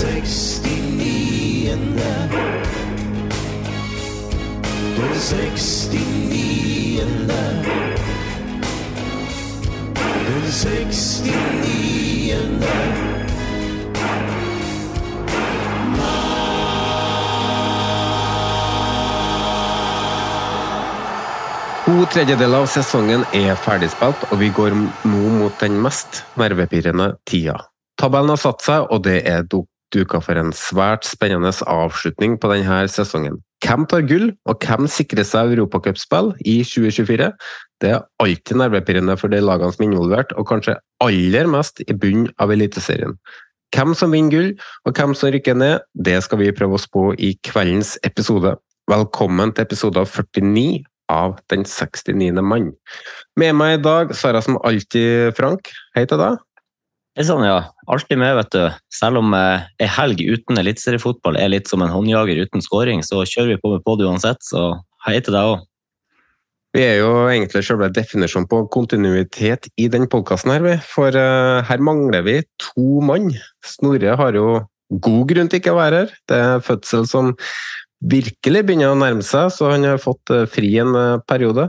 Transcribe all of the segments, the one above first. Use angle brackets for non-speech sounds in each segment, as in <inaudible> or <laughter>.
To tredjedeler av sesongen er ferdigspilt, og vi går nå mot den mest nervepirrende tida. Tabellen har satt seg, og det er duka for en svært spennende avslutning på denne sesongen. Hvem tar gull, og hvem sikrer seg europacupspill i 2024? Det er alltid nervepirrende for de lagene som er involvert, og kanskje aller mest i bunnen av Eliteserien. Hvem som vinner gull, og hvem som rykker ned, det skal vi prøve oss på i kveldens episode. Velkommen til episode 49 av Den 69. mann. Med meg i dag så har jeg som alltid Frank. Hei til deg. Det er sånn, ja. Alltid med, vet du. Selv om eh, helg uten eliteseriefotball er litt som en håndjager uten scoring, så kjører vi på med pod uansett. Så hei til deg òg. Vi er jo egentlig selve definisjonen på kontinuitet i den podkasten her. For eh, her mangler vi to mann. Snorre har jo god grunn til ikke å være her. Det er fødsel som virkelig begynner å nærme seg, så han har fått eh, fri en eh, periode.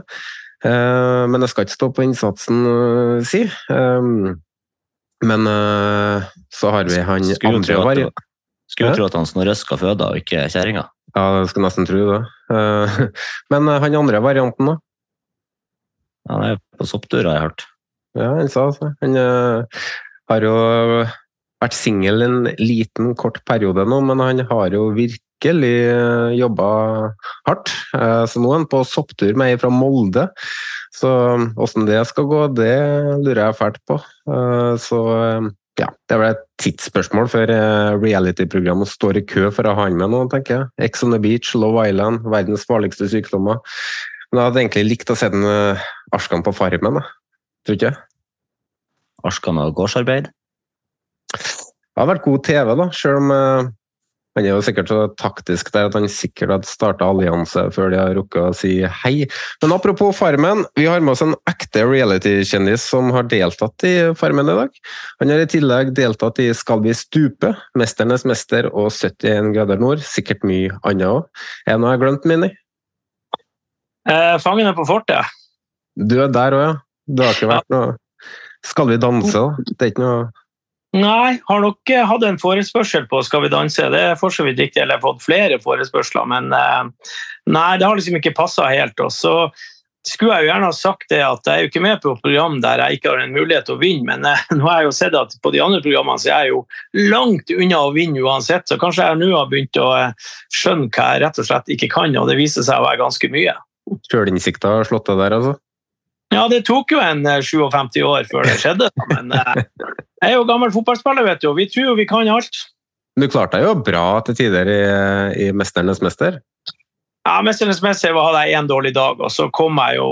Eh, men jeg skal ikke stå på innsatsen, eh, si. Men uh, så har vi han Skulle andre det- skulle tro at han Snorre skal føde, og ikke kjerringa. Ja, jeg skal nesten tro det. Uh, <laughs> Men eh, han andre varianten, da? Han er på sopptur, har jeg hørt. Ja, han sa altså. Han uh, har jo vært singel en liten, kort periode nå, men han har jo virkelig uh, jobba hardt. Eh, så nå er han på sopptur med ei fra Molde. Så åssen det skal gå, det lurer jeg fælt på. Eh, så eh, ja, det er vel et tidsspørsmål før eh, reality-programmet står i kø for å ha han med nå, tenker jeg. Ex on the Beach, Love Island, verdens farligste sykdommer. Men jeg hadde egentlig likt å se den Askan på Farmen, da. tror ikke jeg. Arskan og gårdsarbeid. Det hadde vært god TV, da, selv om eh, han er jo sikkert så taktisk der at han sikkert hadde starta allianse før de har rukket å si hei. Men apropos Farmen, vi har med oss en ekte reality-kjendis som har deltatt i Farmen i dag. Han har i tillegg deltatt i Skal vi stupe, Mesternes mester og 71 grader nord. Sikkert mye annet òg. Er det noe jeg har glemt, Mini? Eh, Fangene på fortet. Du er der òg, ja. Du har ikke vært noe Skal vi danse, da? Det er ikke noe Nei, har nok eh, hatt en forespørsel på Skal vi danse. Det er for så vidt riktig, eller fått flere forespørsler, men eh, nei, det har liksom ikke passa helt. Og så skulle jeg jo gjerne ha sagt det at jeg er jo ikke med på program der jeg ikke har en mulighet til å vinne, men eh, <laughs> nå har jeg jo sett at på de andre programmene så er jeg jo langt unna å vinne uansett, så kanskje jeg nå har begynt å skjønne hva jeg rett og slett ikke kan, og det viser seg å være ganske mye. sjølinnsikta har slått deg der, altså? Ja, det tok jo en eh, 57 år før det skjedde, men eh, jeg er jo gammel fotballspiller, vet du, og vi tror jo vi kan alt. Du klarte deg jo bra til tider i, i Mesternes mester. Ja, Mesternes mester hadde jeg én dårlig dag, og så kom jeg jo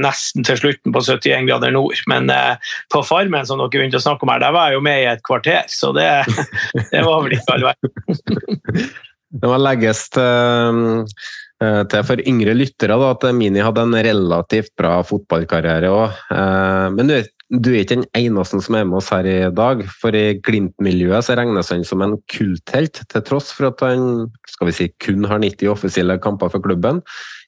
nesten til slutten på 71 grader nord. Men eh, på Farmen, som dere begynte å snakke om her, der var jeg jo med i et kvarter, så det, <laughs> det var vel ikke all verden. <laughs> Det må legges til, eh, til for yngre lyttere da, at Mini hadde en relativt bra fotballkarriere òg. Men du, du er ikke den eneste som er med oss her i dag. For i Glimt-miljøet så regnes han som en kulthelt, til tross for at han skal vi si, kun har 90 offisielle kamper for klubben.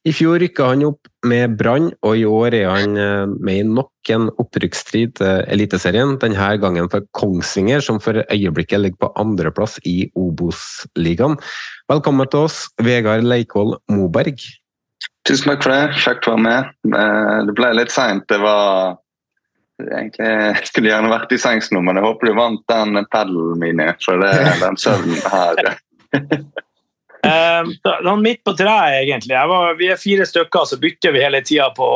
I fjor rykka han opp med Brann, og i år er han eh, med i nok en opprykksstrid til Eliteserien. Denne gangen for Kongsvinger, som for øyeblikket ligger på andreplass i Obos-ligaen. Velkommen til oss, Vegard Leikvoll Moberg. Tusen takk for det. Kjekt å være med. Eh, det ble litt seint. Det var Egentlig jeg skulle gjerne vært i sengs nå, men jeg håper du vant den padelen min, for det er den søvnen her. <laughs> um, midt på treet, egentlig. Var, vi er fire stykker, så bytter vi hele tida på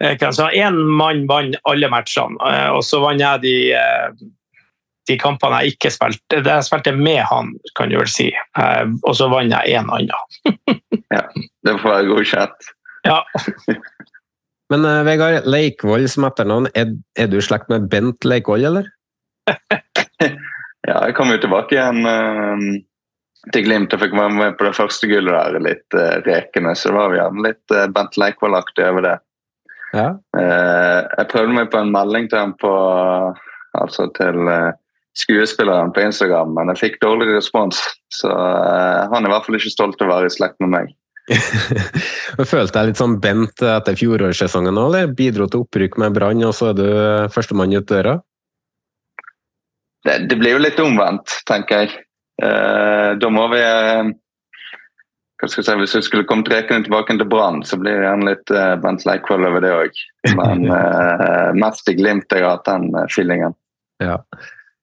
Én uh, mann vant alle matchene, uh, og så vant jeg de, uh, de kampene jeg ikke spilte. Det jeg spilte med han, kan du vel si. og så vant jeg én annen. <laughs> ja, det får være godkjent. Ja. Men uh, Vegard, Leikvoll som etternavn, er, er du i slekt med Bent Leikvoll, eller? <laughs> ja, jeg kom jo tilbake igjen uh, til Glimt og fikk være med på det første gullet der, litt uh, rekende. Så var vi gjerne litt uh, Bent Leikvoll-aktig over det. Ja. jeg prøvde meg på en melding til ham på altså til skuespilleren på Instagram, men jeg fikk dårlig respons. Så han er i hvert fall ikke stolt av å være i slekt med meg. <laughs> Følte deg litt sånn bent etter fjorårssesongen òg, eller? Bidro til opprykk med Brann, og så er du førstemann ut døra? Det, det, blir jo litt omvendt, tenker jeg. Eh, da må vi eh, hva skal jeg si, Hvis vi skulle kommet rekende tilbake til Brann, så blir det gjerne litt eh, Bent Leikvoll over det òg. Men <laughs> mest i Glimt jeg har hatt den uh, feelingen. Ja.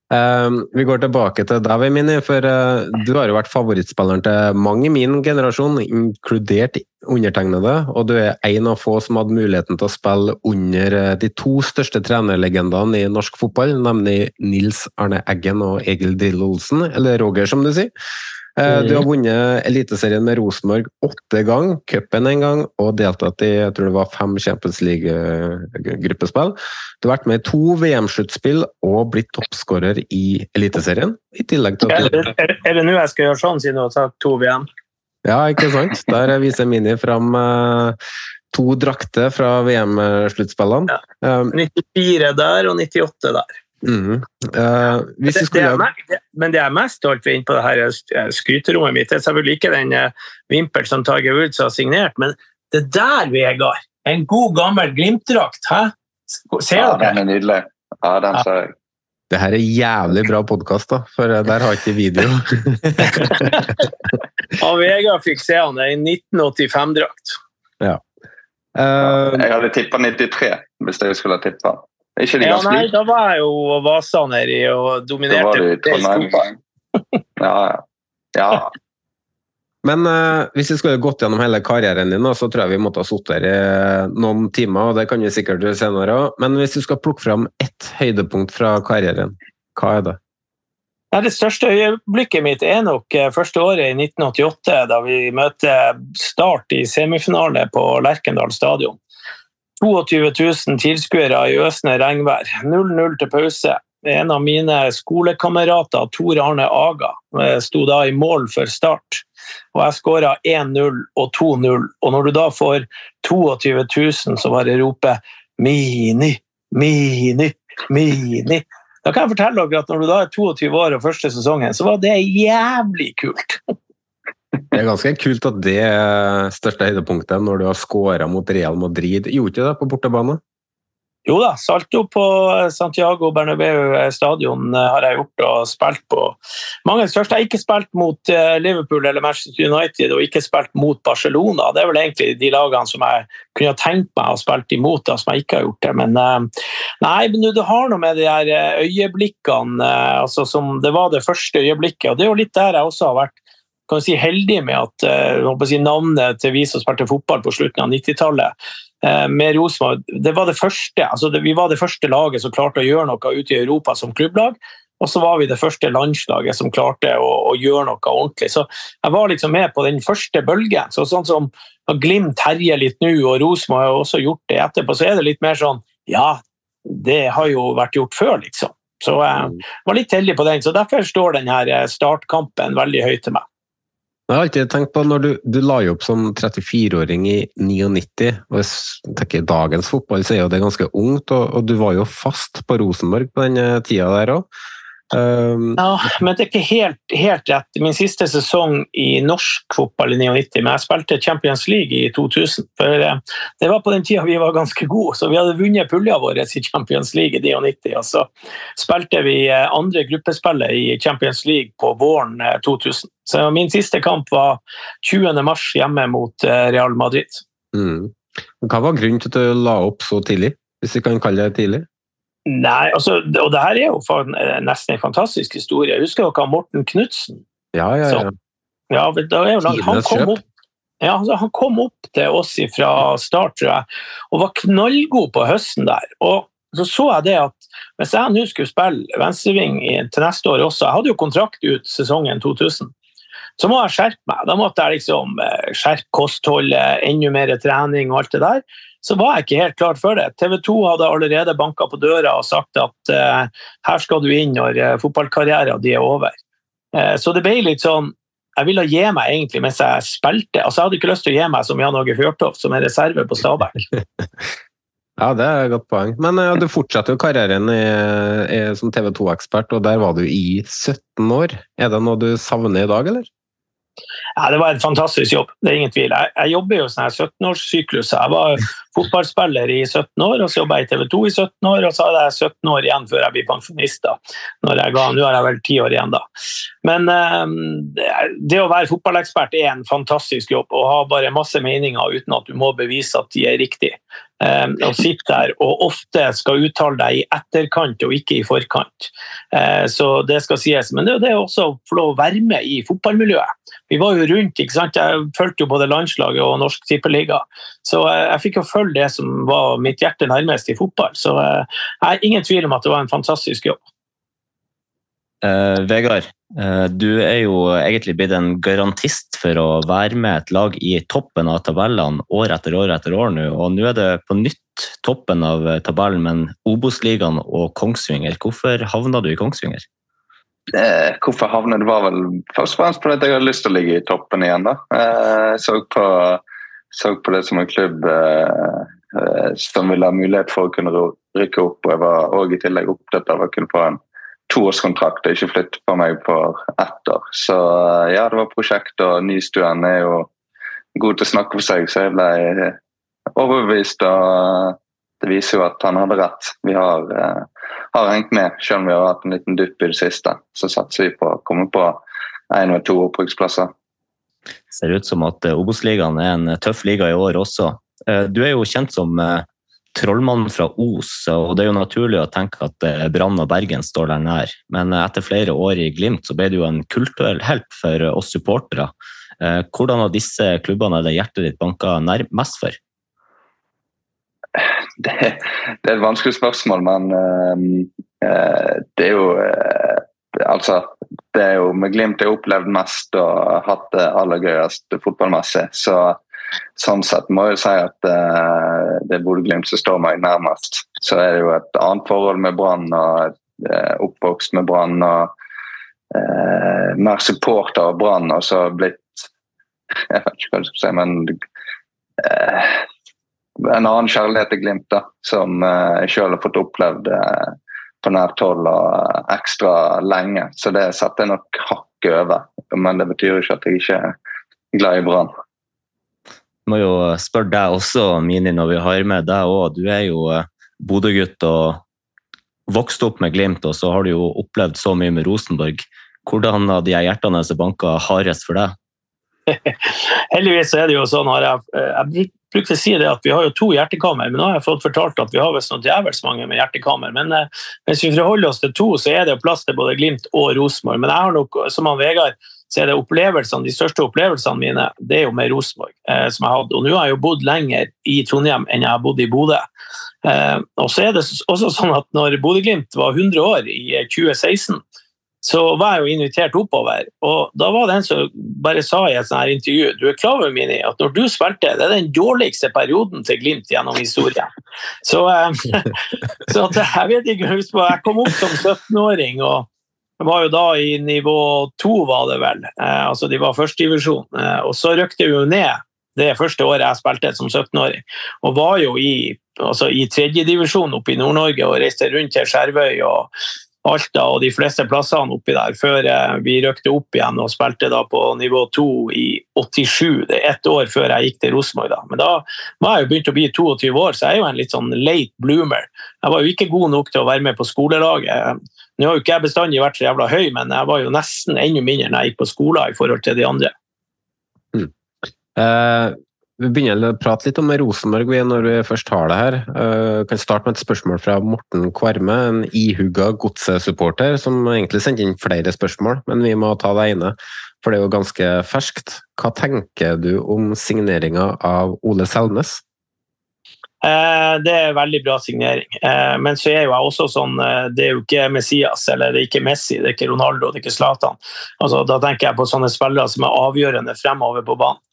Uh, vi går tilbake til deg, Mini, for uh, du har jo vært favorittspilleren til mange i min generasjon, inkludert undertegnede. Og du er en av få som hadde muligheten til å spille under uh, de to største trenerlegendene i norsk fotball, nemlig Nils Arne Eggen og Egil Drill Olsen, eller Roger, som du sier. Eh, du har vunnet Eliteserien med Rosenborg åtte ganger, cupen en gang, og deltatt i jeg tror det var fem Champions League-gruppespill. Du har vært med i to VM-sluttspill og blitt toppskårer i Eliteserien. I tillegg til at du... Er, er det nå jeg skal gjøre sånn, siden du har tatt to VM? Ja, ikke sant? Der viser Mini fram uh, to drakter fra VM-sluttspillene. Ja. 94 der og 98 der. Mm. Uh, det, skulle... det er, men det jeg er mest stolt inn på det her eh, skryterommet mitt, det er selvfølgelig ikke den uh, vimpel som Tiger Woods har signert, men det der, Vegard, en god, gammel Glimt-drakt. Ser ja, den er nydelig. Ja, den ser jeg. Det her er jævlig bra podkast, for der har jeg ikke video. <laughs> <laughs> Og Vegard fikk se han i 1985-drakt. Ja. Uh, jeg hadde tippa 93, hvis jeg skulle ha tippa. Ikke det ganske ja, nei, Da var jeg jo vasa nedi og dominerte. Da var du i Ja, ja. ja. Men uh, hvis vi skulle gått gjennom hele karrieren din, så tror jeg vi måtte ha sittet her i eh, noen timer. og det kan vi sikkert gjøre senere også. Men hvis du skal plukke fram ett høydepunkt fra karrieren, hva er det? Ja, det største øyeblikket mitt er nok eh, første året i 1988, da vi møter Start i semifinale på Lerkendal stadion. 22 000 tilskuere i øsende regnvær. 0-0 til pause. En av mine skolekamerater, Tor Arne Aga, eh, sto da i mål for start. Og jeg skåra 1-0 og 2-0. Og når du da får 22 000 som bare roper 'Mini, Mini, Mini' Da kan jeg fortelle dere at når du da er 22 år og første sesongen, så var det jævlig kult. Det er ganske kult at det er største høydepunktet når du har skåra mot Real Madrid. Gjorde ikke det på bortebane? Jo da, Salto på Santiago Bernabeu stadion eh, har jeg gjort og spilt på mange største. Jeg har ikke spilt mot eh, Liverpool eller Manchester United og ikke spilt mot Barcelona. Det er vel egentlig de lagene som jeg kunne tenkt meg å spille imot, da, som jeg ikke har gjort det. Men eh, nei, men du har noe med de her øyeblikkene altså, som Det var det første øyeblikket, og det er jo litt der jeg også har vært kan si, heldig med at uh, si, navnet til vi som spilte fotball på slutten av 90-tallet, uh, med Rosenborg det var det første, altså det, Vi var det første laget som klarte å gjøre noe ute i Europa som klubblag. Og så var vi det første landslaget som klarte å, å gjøre noe ordentlig. Så jeg var liksom med på den første bølgen. Så sånn som Glimt herjer litt nå, og Rosenborg har også gjort det etterpå, så er det litt mer sånn Ja, det har jo vært gjort før, liksom. Så jeg mm. var litt heldig på den. Så derfor står denne startkampen veldig høyt til meg. Jeg har alltid tenkt på når du, du la jo opp som 34-åring i 99, og jeg tenker dagens fotball så er jo det ganske ungt, og, og, du var jo fast på Rosenborg på den tida der òg. Um, ja, men det er ikke helt, helt, rett. Min siste sesong i norsk fotball i 99, men jeg spilte Champions League i 2000. For eh, det var på den tida vi var ganske gode, så vi hadde vunnet pulja vår i Champions League i 99. Og så spilte vi eh, andre gruppespillet i Champions League på våren 2000. Så min siste kamp var 20. mars hjemme mot Real Madrid. Mm. Hva var grunnen til at du la opp så tidlig, hvis vi kan kalle det tidlig? Nei, altså, og det her er jo nesten en fantastisk historie. Jeg husker dere Morten Knutsen? Ja, ja, ja. ja langt, han, kom opp, ja, altså, han kom opp til oss fra start, tror jeg, og var knallgod på høsten der. Og så så jeg det at hvis jeg nå skulle spille venstreving til neste år også Jeg hadde jo kontrakt ut sesongen 2000 så må jeg skjerpe meg. Da måtte jeg liksom eh, skjerpe kostholdet, enda mer trening og alt det der. Så var jeg ikke helt klar for det. TV 2 hadde allerede banka på døra og sagt at eh, her skal du inn når eh, fotballkarrieren din er over. Eh, så det ble litt sånn Jeg ville gi meg egentlig mens jeg spilte. Altså, jeg hadde ikke lyst til å gi meg som Jan Åge Fjørtoft, som er reserve på Stabæk. <laughs> Ja, det er et godt poeng. Men ja, du fortsetter jo karrieren i, i, som TV 2-ekspert, og der var du i 17 år. Er det noe du savner i dag, eller? Ja, det var en fantastisk jobb, det er ingen tvil. Jeg, jeg jobber jo sånn 17-årssyklus. Jeg var fotballspiller i 17 år, og så jobba jeg i TV 2 i 17 år, og så hadde jeg 17 år igjen før jeg blir pensjonist. da. Nå har jeg vel 10 år igjen, da. Men eh, det å være fotballekspert er en fantastisk jobb, og ha bare masse meninger uten at du må bevise at de er riktige. Eh, og sitte der og ofte skal uttale deg i etterkant og ikke i forkant. Eh, så det skal sies. Men det, det er også å få lov å være med i fotballmiljøet. Vi var jo rundt, ikke sant? jeg fulgte jo både landslaget og Norsk Tippeliga. Så jeg, jeg fikk jo følge det som var mitt hjerte nærmest i fotball. Så uh, jeg har ingen tvil om at det var en fantastisk jobb. Uh, Vegard, uh, du er jo egentlig blitt en garantist for å være med et lag i toppen av tabellene år etter år etter år nå. Og nå er det på nytt toppen av tabellen, men Obos-ligaen og Kongsvinger. Hvorfor havna du i Kongsvinger? Eh, hvorfor havnet det var vel først og fremst fordi jeg hadde lyst til å ligge i toppen igjen. da. Eh, så, på, så på det som en klubb eh, som ville ha mulighet for å kunne rykke opp. og Jeg var også i tillegg opptatt av å kunne få en toårskontrakt og ikke flytte på meg for ett år. Så eh, ja, det var prosjekt, og Nystuen er jo god til å snakke for seg, så jeg ble overbevist. og Det viser jo at han hadde rett. Vi har, uh, har hengt med, selv om vi har hatt en liten dupp i det siste. Så satser vi på å komme på én og to oppbruksplasser. Ser ut som at eh, Obos-ligaen er en tøff liga i år også. Du er jo kjent som trollmannen fra Os, og det er jo naturlig å tenke at eh, Brann og Bergen står der nær. Men eh, etter flere år i Glimt så ble du jo en kulturell helt for oss supportere. Eh, hvordan av disse klubbene er det hjertet ditt banka mest for? <laughs> Det, det, er et vanskelig spørsmål, men uh, det er jo uh, Altså, det er jo med Glimt jeg har opplevd mest og hatt det aller gøyest fotballmessig. Så sånn sett må jeg si at uh, det er Bodø-Glimt som står meg nærmest. Så er det jo et annet forhold med Brann og oppvokst med Brann og mer supporter av Brann og så blitt <laughs> Jeg vet ikke hva jeg skal si, men en annen kjærlighet til Glimt, da, som jeg sjøl har fått opplevd på nært hold og ekstra lenge. Så det setter jeg nok hakket over. Men det betyr ikke at jeg ikke er glad i Brann må jo spørre deg også, Mini, når vi har med deg òg. Du er jo eh, Bodø-gutt og vokst opp med Glimt, og så har du jo opplevd så mye med Rosenborg. Hvordan har de hjertene som banka hardest for deg? <laughs> Heldigvis er det jo sånn, jeg, jeg brukte å si det at vi har jo to hjertekammer, men nå har jeg fått fortalt at vi har visst noe djevelsk mange med hjertekammer. Men eh, hvis vi forholder oss til to, så er det jo plass til både Glimt og Rosenborg. Men jeg har nok, som han Vegard, så er det opplevelsene, de største opplevelsene mine det er jo med Rosenborg. Eh, som jeg hadde. Og nå har jeg jo bodd lenger i Trondheim enn jeg har bodd i Bodø. Eh, og så er det også sånn at når Bodø-Glimt var 100 år i 2016, så var jeg jo invitert oppover. Og da var det en som bare sa i et sånt intervju du er klar over Mini, at når du spilte, det er den dårligste perioden til Glimt gjennom historien. Så, eh, <laughs> så jeg vet ikke, jeg kom opp som 17-åring. og jeg var jo da i nivå to, var det vel. Eh, altså De var førstedivisjon. Eh, og så røkte vi jo ned det første året jeg spilte som 17-åring. Og var jo i, altså i tredjedivisjon oppe i Nord-Norge og reiste rundt til Skjervøy og Alta og de fleste plassene oppi der, før eh, vi røkte opp igjen og spilte da på nivå 2 i 87. Det er ett år før jeg gikk til Rosenborg. da. Men da var jeg jo begynt å bli 22 år, så jeg er jo en litt sånn late bloomer. Jeg var jo ikke god nok til å være med på skolelaget. Nå har jo ikke jeg bestandig vært så jævla høy, men jeg var jo nesten enda mindre når jeg gikk på skolen i forhold til de andre. Mm. Eh, vi begynner å prate litt om Rosenborg når vi først har det her. Uh, kan starte med et spørsmål fra Morten Kvarme, en ihuga godsesupporter, som egentlig sendte inn flere spørsmål, men vi må ta det ene, for det er jo ganske ferskt. Hva tenker du om signeringa av Ole Selnes? Uh, det er en veldig bra signering. Uh, men så er jo jeg også sånn Det er jo ikke Messias, eller det er ikke Messi, det er ikke Ronaldo, det er ikke Zlatan. Altså, da tenker jeg på sånne spillere som er avgjørende fremover på banen.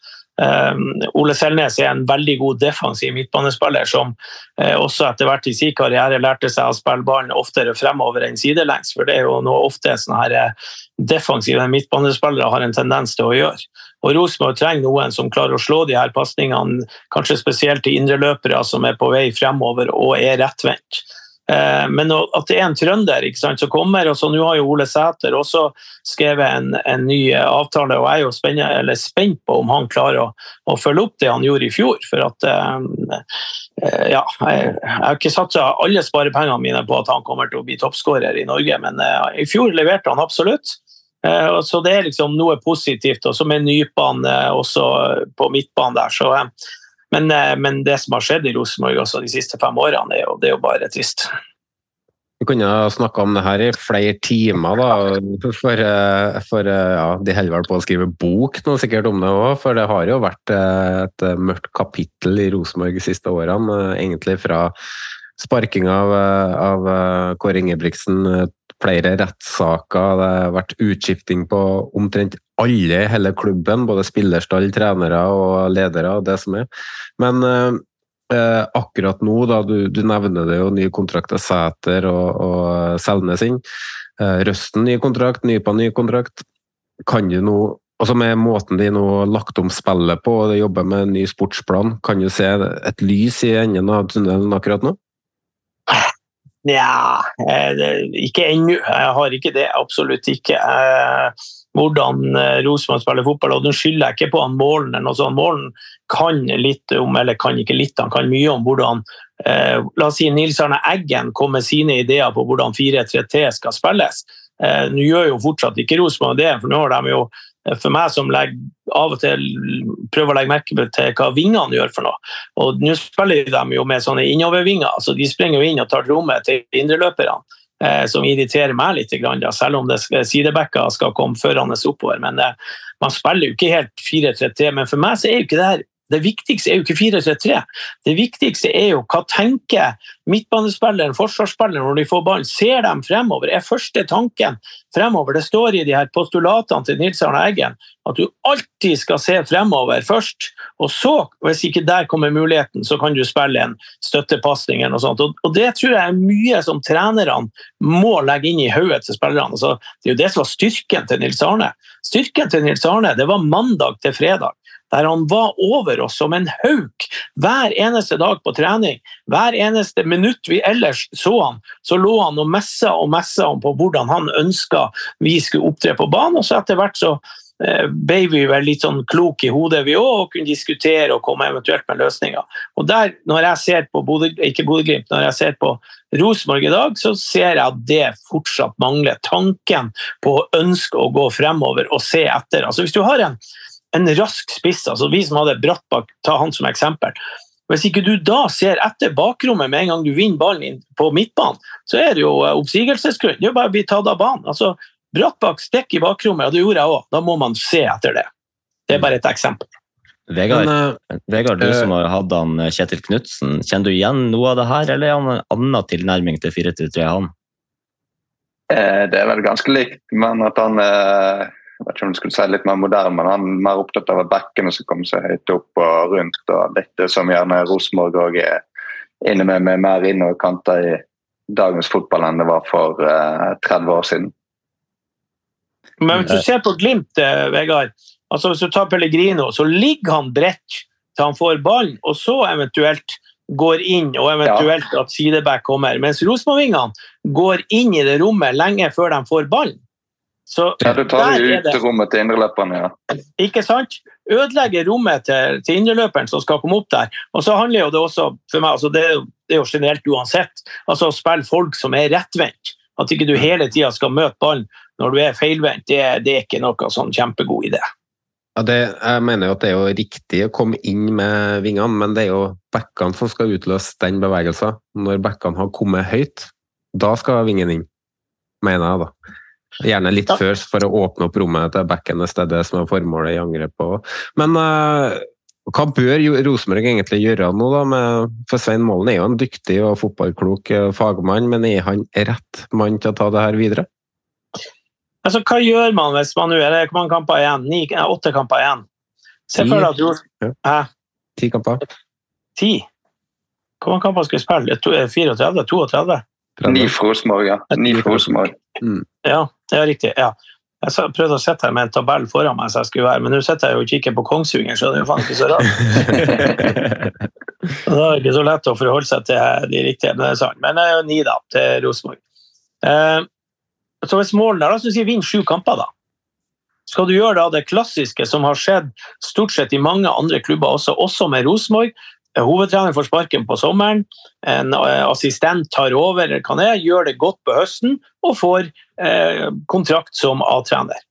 Um, Ole Selnes er en veldig god defensiv midtbanespiller som uh, også etter hvert i sin karriere lærte seg å spille ballen oftere fremover enn sidelengs. For det er jo noe ofte sånne her uh, defensive midtbanespillere har en tendens til å gjøre. Og Rosenborg trenger noen som klarer å slå de her pasningene, kanskje spesielt til indreløpere som er på vei fremover og er rettvendt. Eh, men at det er en trønder sant, som kommer. og så Nå har jo Ole Sæter også skrevet en, en, ny avtale, og jeg er jo spennende, spent på om han klarer å, å, følge opp det han gjorde i fjor. For at eh, eh, Ja, jeg, jeg har ikke satsa alle sparepengene mine på at han kommer til å bli toppskårer i Norge, men i fjor leverte han absolutt. Så det er liksom noe positivt. Og så med nypene også på midtbanen der, så men, eh, men, det som har skjedd i Rosenborg de siste fem årene, er jo, det er jo bare trist. Vi kunne snakka om det her i flere timer, da. For, eh, for eh, ja, de holder vel på å skrive bok nå sikkert om det òg. For det har jo vært et mørkt kapittel i Rosenborg de siste årene. Egentlig fra sparking av, av Kåre Ingebrigtsen flere rettssaker, det har vært utskifting på omtrent alle i hele klubben. Både spillerstall, trenere og ledere og det som er. Men eh, eh, akkurat nå, da, du, du, nevner det jo, ny kontrakt til Sæter og, og Selnes inn. Eh, Røsten ny kontrakt, Nypa ny kontrakt. Kan du nå Altså Med måten de nå har lagt om spillet på og de jobber med en ny sportsplan, kan du se et lys i enden av tunnelen akkurat nå? Nja, eh, ikke ennå. Jeg har ikke det. Absolutt ikke. Eh, hvordan eh, Rosenborg spiller fotball, og den skylder jeg ikke på han Målen. eller noe sånt. Målen kan litt om, eller kan ikke litt, han kan mye om hvordan La oss si Nils Arne Eggen kom med sine ideer på hvordan 4-3-3 skal spilles. Nå gjør jo fortsatt ikke Rosenborg det, for nå har de jo for meg som legger, av og til prøver å legge merke til hva vingene gjør for noe. Og Nå spiller de jo med sånne innovervinger, så de springer jo inn og tar rommet til indreløperne. Eh, som irriterer meg litt, selv om det sidebacker skal komme førende oppover. Men eh, man spiller jo ikke helt 4-3-3. Men for meg så er jo ikke det her det viktigste er jo ikke 4-3-3. Det viktigste er jo hva tenker midtbanespilleren, forsvarsspilleren, når de får ballen. Ser de fremover? Er første tanken fremover? Det står i de her postulatene til Nils Arne Eggen at du alltid skal se fremover først. Og så, hvis ikke der kommer muligheten, så kan du spille en støttepasning eller noe sånt. Og det tror jeg er mye som trenerne må legge inn i hodet til spillerne. Det er jo det som var styrken til Nils Arne. Styrken til Nils Arne det var mandag til fredag der han var over oss som en hauk hver eneste dag på trening. Hver eneste minutt vi ellers så han, så lå han og messa og messa om på hvordan han ønska vi skulle opptre på banen. og så etter hvert så eh, ble vi vel litt sånn kloke i hodet, vi òg, og kunne diskutere og komme eventuelt med løsninger. Og der, Når jeg ser på Bodø, ikke Bodø-Glimt, når jeg ser på Rosenborg i dag, så ser jeg at det fortsatt mangler. Tanken på å ønske å gå fremover og se etter. Altså Hvis du har en en rask spiss. altså Vi som hadde Brattbakk, ta han som eksempel. Hvis ikke du da ser etter bakrommet med en gang du vinner ballen inn på midtbanen, så er det jo eh, oppsigelsesgrunn. Det er bare å bli tatt av banen. Altså, Brattbakk stikker i bakrommet, og det gjorde jeg òg. Da må man se etter det. Det er bare et eksempel. Vegard, Men, uh, Vegard du uh, som har hatt han Kjetil Knutsen, kjenner du igjen noe av det her, eller er han en annen tilnærming til 4-3, han? Det er vel ganske likt, men at han jeg vet ikke om du skulle si litt mer moderne, men han er mer opptatt av bekkene som kommer seg høyt opp og rundt. og Dette som gjerne Rosenborg òg er inne med, med mer innoverkanter i dagens fotball enn det var for uh, eh, 30 år siden. Men hvis du ser på Glimt, eh, Vegard, altså hvis du tar Pellegrino, så ligger han bredt til han får ballen, og så eventuelt går inn, og eventuelt at sideback kommer. Mens Rosenborg-vingene går inn i det rommet lenge før de får ballen. Så Ja, du tar jo ut rommet til indreløperne, ja. ikke sant? Ødelegger rommet til, til indreløperen som skal komme opp der. Og så handler jo det også for meg, altså det, det er jo generelt uansett, altså å spille folk som er rettvendt. At ikke du hele tida skal møte ballen når du er feilvendt, det, det er ikke noe sånn kjempegod idé. Ja, det, jeg mener jo at det er jo riktig å komme inn med vingene, men det er jo bekkene som skal utløse den bevegelsen. Når bekkene har kommet høyt, da skal vingen inn, mener jeg da. Gjerne litt Ja. før for å åpne opp rommet til hvis det er det som er formålet i angrepet. også. Men uh, hva bør Rosenborg egentlig gjøre nå, da? Med, for Svein Målen er jo en dyktig og fotballklok eh, fagmann, men er han rett mann til å ta det her videre? Altså, hva gjør man hvis man nå er det hvor mange kamper igjen? Ni, nei, åtte kamper igjen. Se for deg at du Ja. Hæ? Ti kamper? Ti? Hvor mange kamper skal vi spille? To- eh, 34? 32? Ni for Rosenborg, ja. Ni for Rosenborg. Ja, er riktig. ja. Jeg prøvde å sitte her med en tabell foran meg, så jeg skulle være, men nå sitter jeg jo og kikker på Kongsvinger, så det er jo faen ikke så rart. <laughs> det er ikke så lett å forholde seg til de riktige, men det er sant. Men det er jo ni da, til Rosenborg. Eh, så hvis målet er, da syns jeg vinn sju kamper, da. Skal du gjøre da det klassiske som har skjedd stort sett i mange andre klubber også, også med Rosenborg. Eh, Hovedtrener får sparken på sommeren, en eh, assistent tar over, eller det er, gjør det godt på høsten og får eh, kontrakt som A-trener.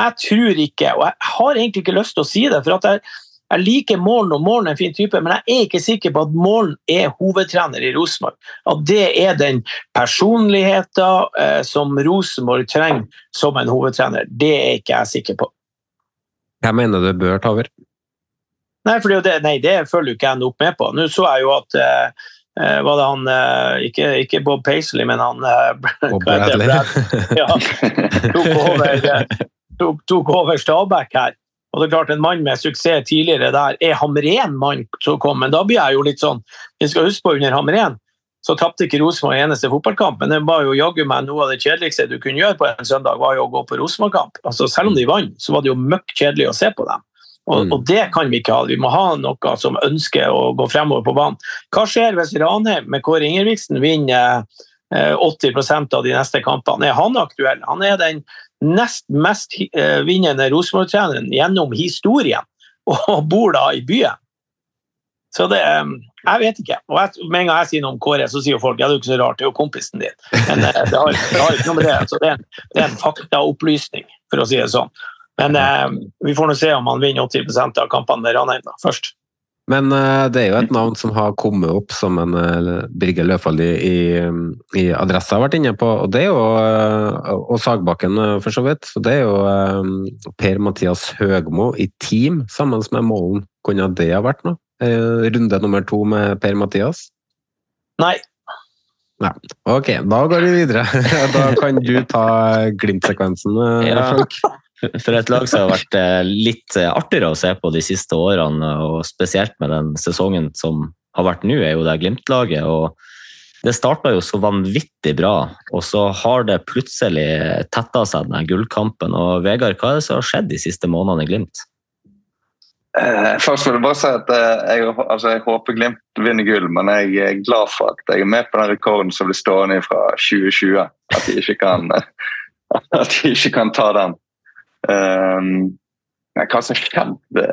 Jeg tror ikke, og jeg har egentlig ikke lyst til å si det, for at jeg, jeg liker Målen, og Målen er en fin type, men jeg er ikke sikker på at Målen er hovedtrener i Rosenborg. At det er den personligheten eh, som Rosenborg trenger som en hovedtrener. Det er ikke jeg sikker på. Jeg mener det bør ta over. Nei, for det, nei, det følger jo ikke jeg opp med på. Nå så jeg jo at eh, eh, var det han eh, ikke, ikke Bob Paisley, men han eh, <laughs> heter? Bradley. ja, tok over, tok, tok over Stabæk her. Og det er klart En mann med suksess tidligere der er Hamren mann som kom, men da blir jeg jo litt sånn Vi skal huske på under Hamren så tapte ikke Rosenborg eneste fotballkamp, men det var jo jaggu meg noe av det kjedeligste du kunne gjøre på en søndag, var jo å gå på Rosenborg-kamp. Altså, selv om de vant, så var det jo møkk kjedelig å se på dem. Og, Mm. og det kan vi ikke ha. Vi må ha noe som ønsker å gå fremover på banen. Hva skjer hvis Ranheim med Kåre Ingebrigtsen vinner eh, 80% av de neste kampene? Er han aktuell? Han er den nest mest eh, vinnende Rosenborg-treneren gjennom historien, <laughs> og bor da i byen. Så det eh, Jeg vet ikke. Og jeg, med en gang jeg sier noe om Kåre, så sier folk ja, det er jo ikke så rart, det er jo kompisen din. Men eh, det har, det har ikke noe med det. Så det, er en, det er en faktaopplysning, for å si det sånn. Men eh, vi får nå se om han vinner 80% av kampene der han da, først. Men eh, det er jo et navn som har kommet opp som en uh, Birger Løfald i, i, i Adressa har vært inne på, og det er jo eh, Og Sagbakken, eh, for så vidt. Det er jo eh, Per-Mathias Høgmo i team sammen med Målen. Kunne det ha vært noe? Eh, runde nummer to med Per-Mathias? Nei. Ja. Ok, da går vi videre. <laughs> da kan du ta Glimt-sekvensen, eh, Ja. For et lag som har vært eh, litt eh, artigere å se på de siste årene, og spesielt med den sesongen som har vært nå, er jo det Glimt-laget. og Det starta jo så vanvittig bra, og så har det plutselig tetta seg, den gullkampen. og Vegard, hva er det som har skjedd de siste månedene i Glimt? Eh, først vil jeg bare si at eh, jeg, altså, jeg håper Glimt vinner gull, men jeg er glad for at jeg er med på den rekorden som blir stående fra 2020. At de ikke kan, <laughs> at de ikke kan ta den. Um, hva som skjedde det,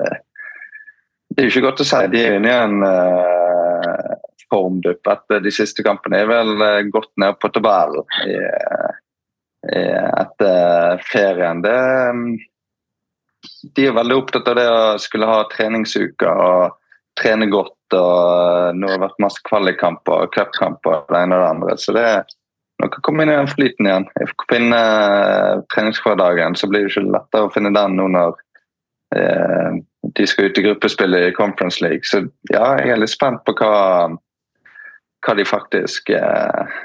er jo ikke godt å si. De er inne i en uh, formdupp etter de siste kampene. er vel uh, gått ned på tabellen etter ferien. Det um, de er veldig opptatt av det å skulle ha treningsuker og trene godt. og Nå har det vært masse kvalikkamper og cupkamper det ene og det andre. Så det er å komme inn i den flyten igjen. Jeg får finne uh, treningshverdagen, så blir det ikke lettere å finne den nå når eh, de skal ut i gruppespillet i Conference League. Så ja, jeg er litt spent på hva, hva de faktisk eh,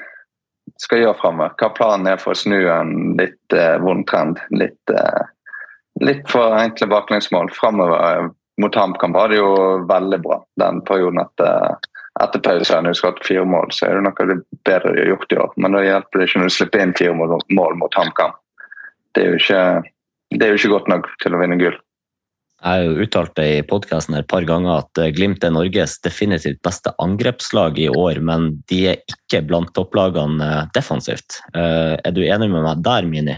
skal gjøre framover. Hva planen er for å snu en litt vond trend. Litt litt for enkle baklengsmål. Framover mot HamKam var det jo veldig bra den perioden etter, etter pause. Når du ha fire mål, så er det noe av det bedre de har gjort i år. Men da hjelper det ikke når du slipper inn fire mål, mål mot HamKam. Det, det er jo ikke godt nok til å vinne gull. Jeg har jo uttalt det i podkasten et par ganger at eh, Glimt er Norges definitivt beste angrepslag i år, men de er ikke blant topplagene eh, defensivt. Eh, er du enig med meg der, Mini?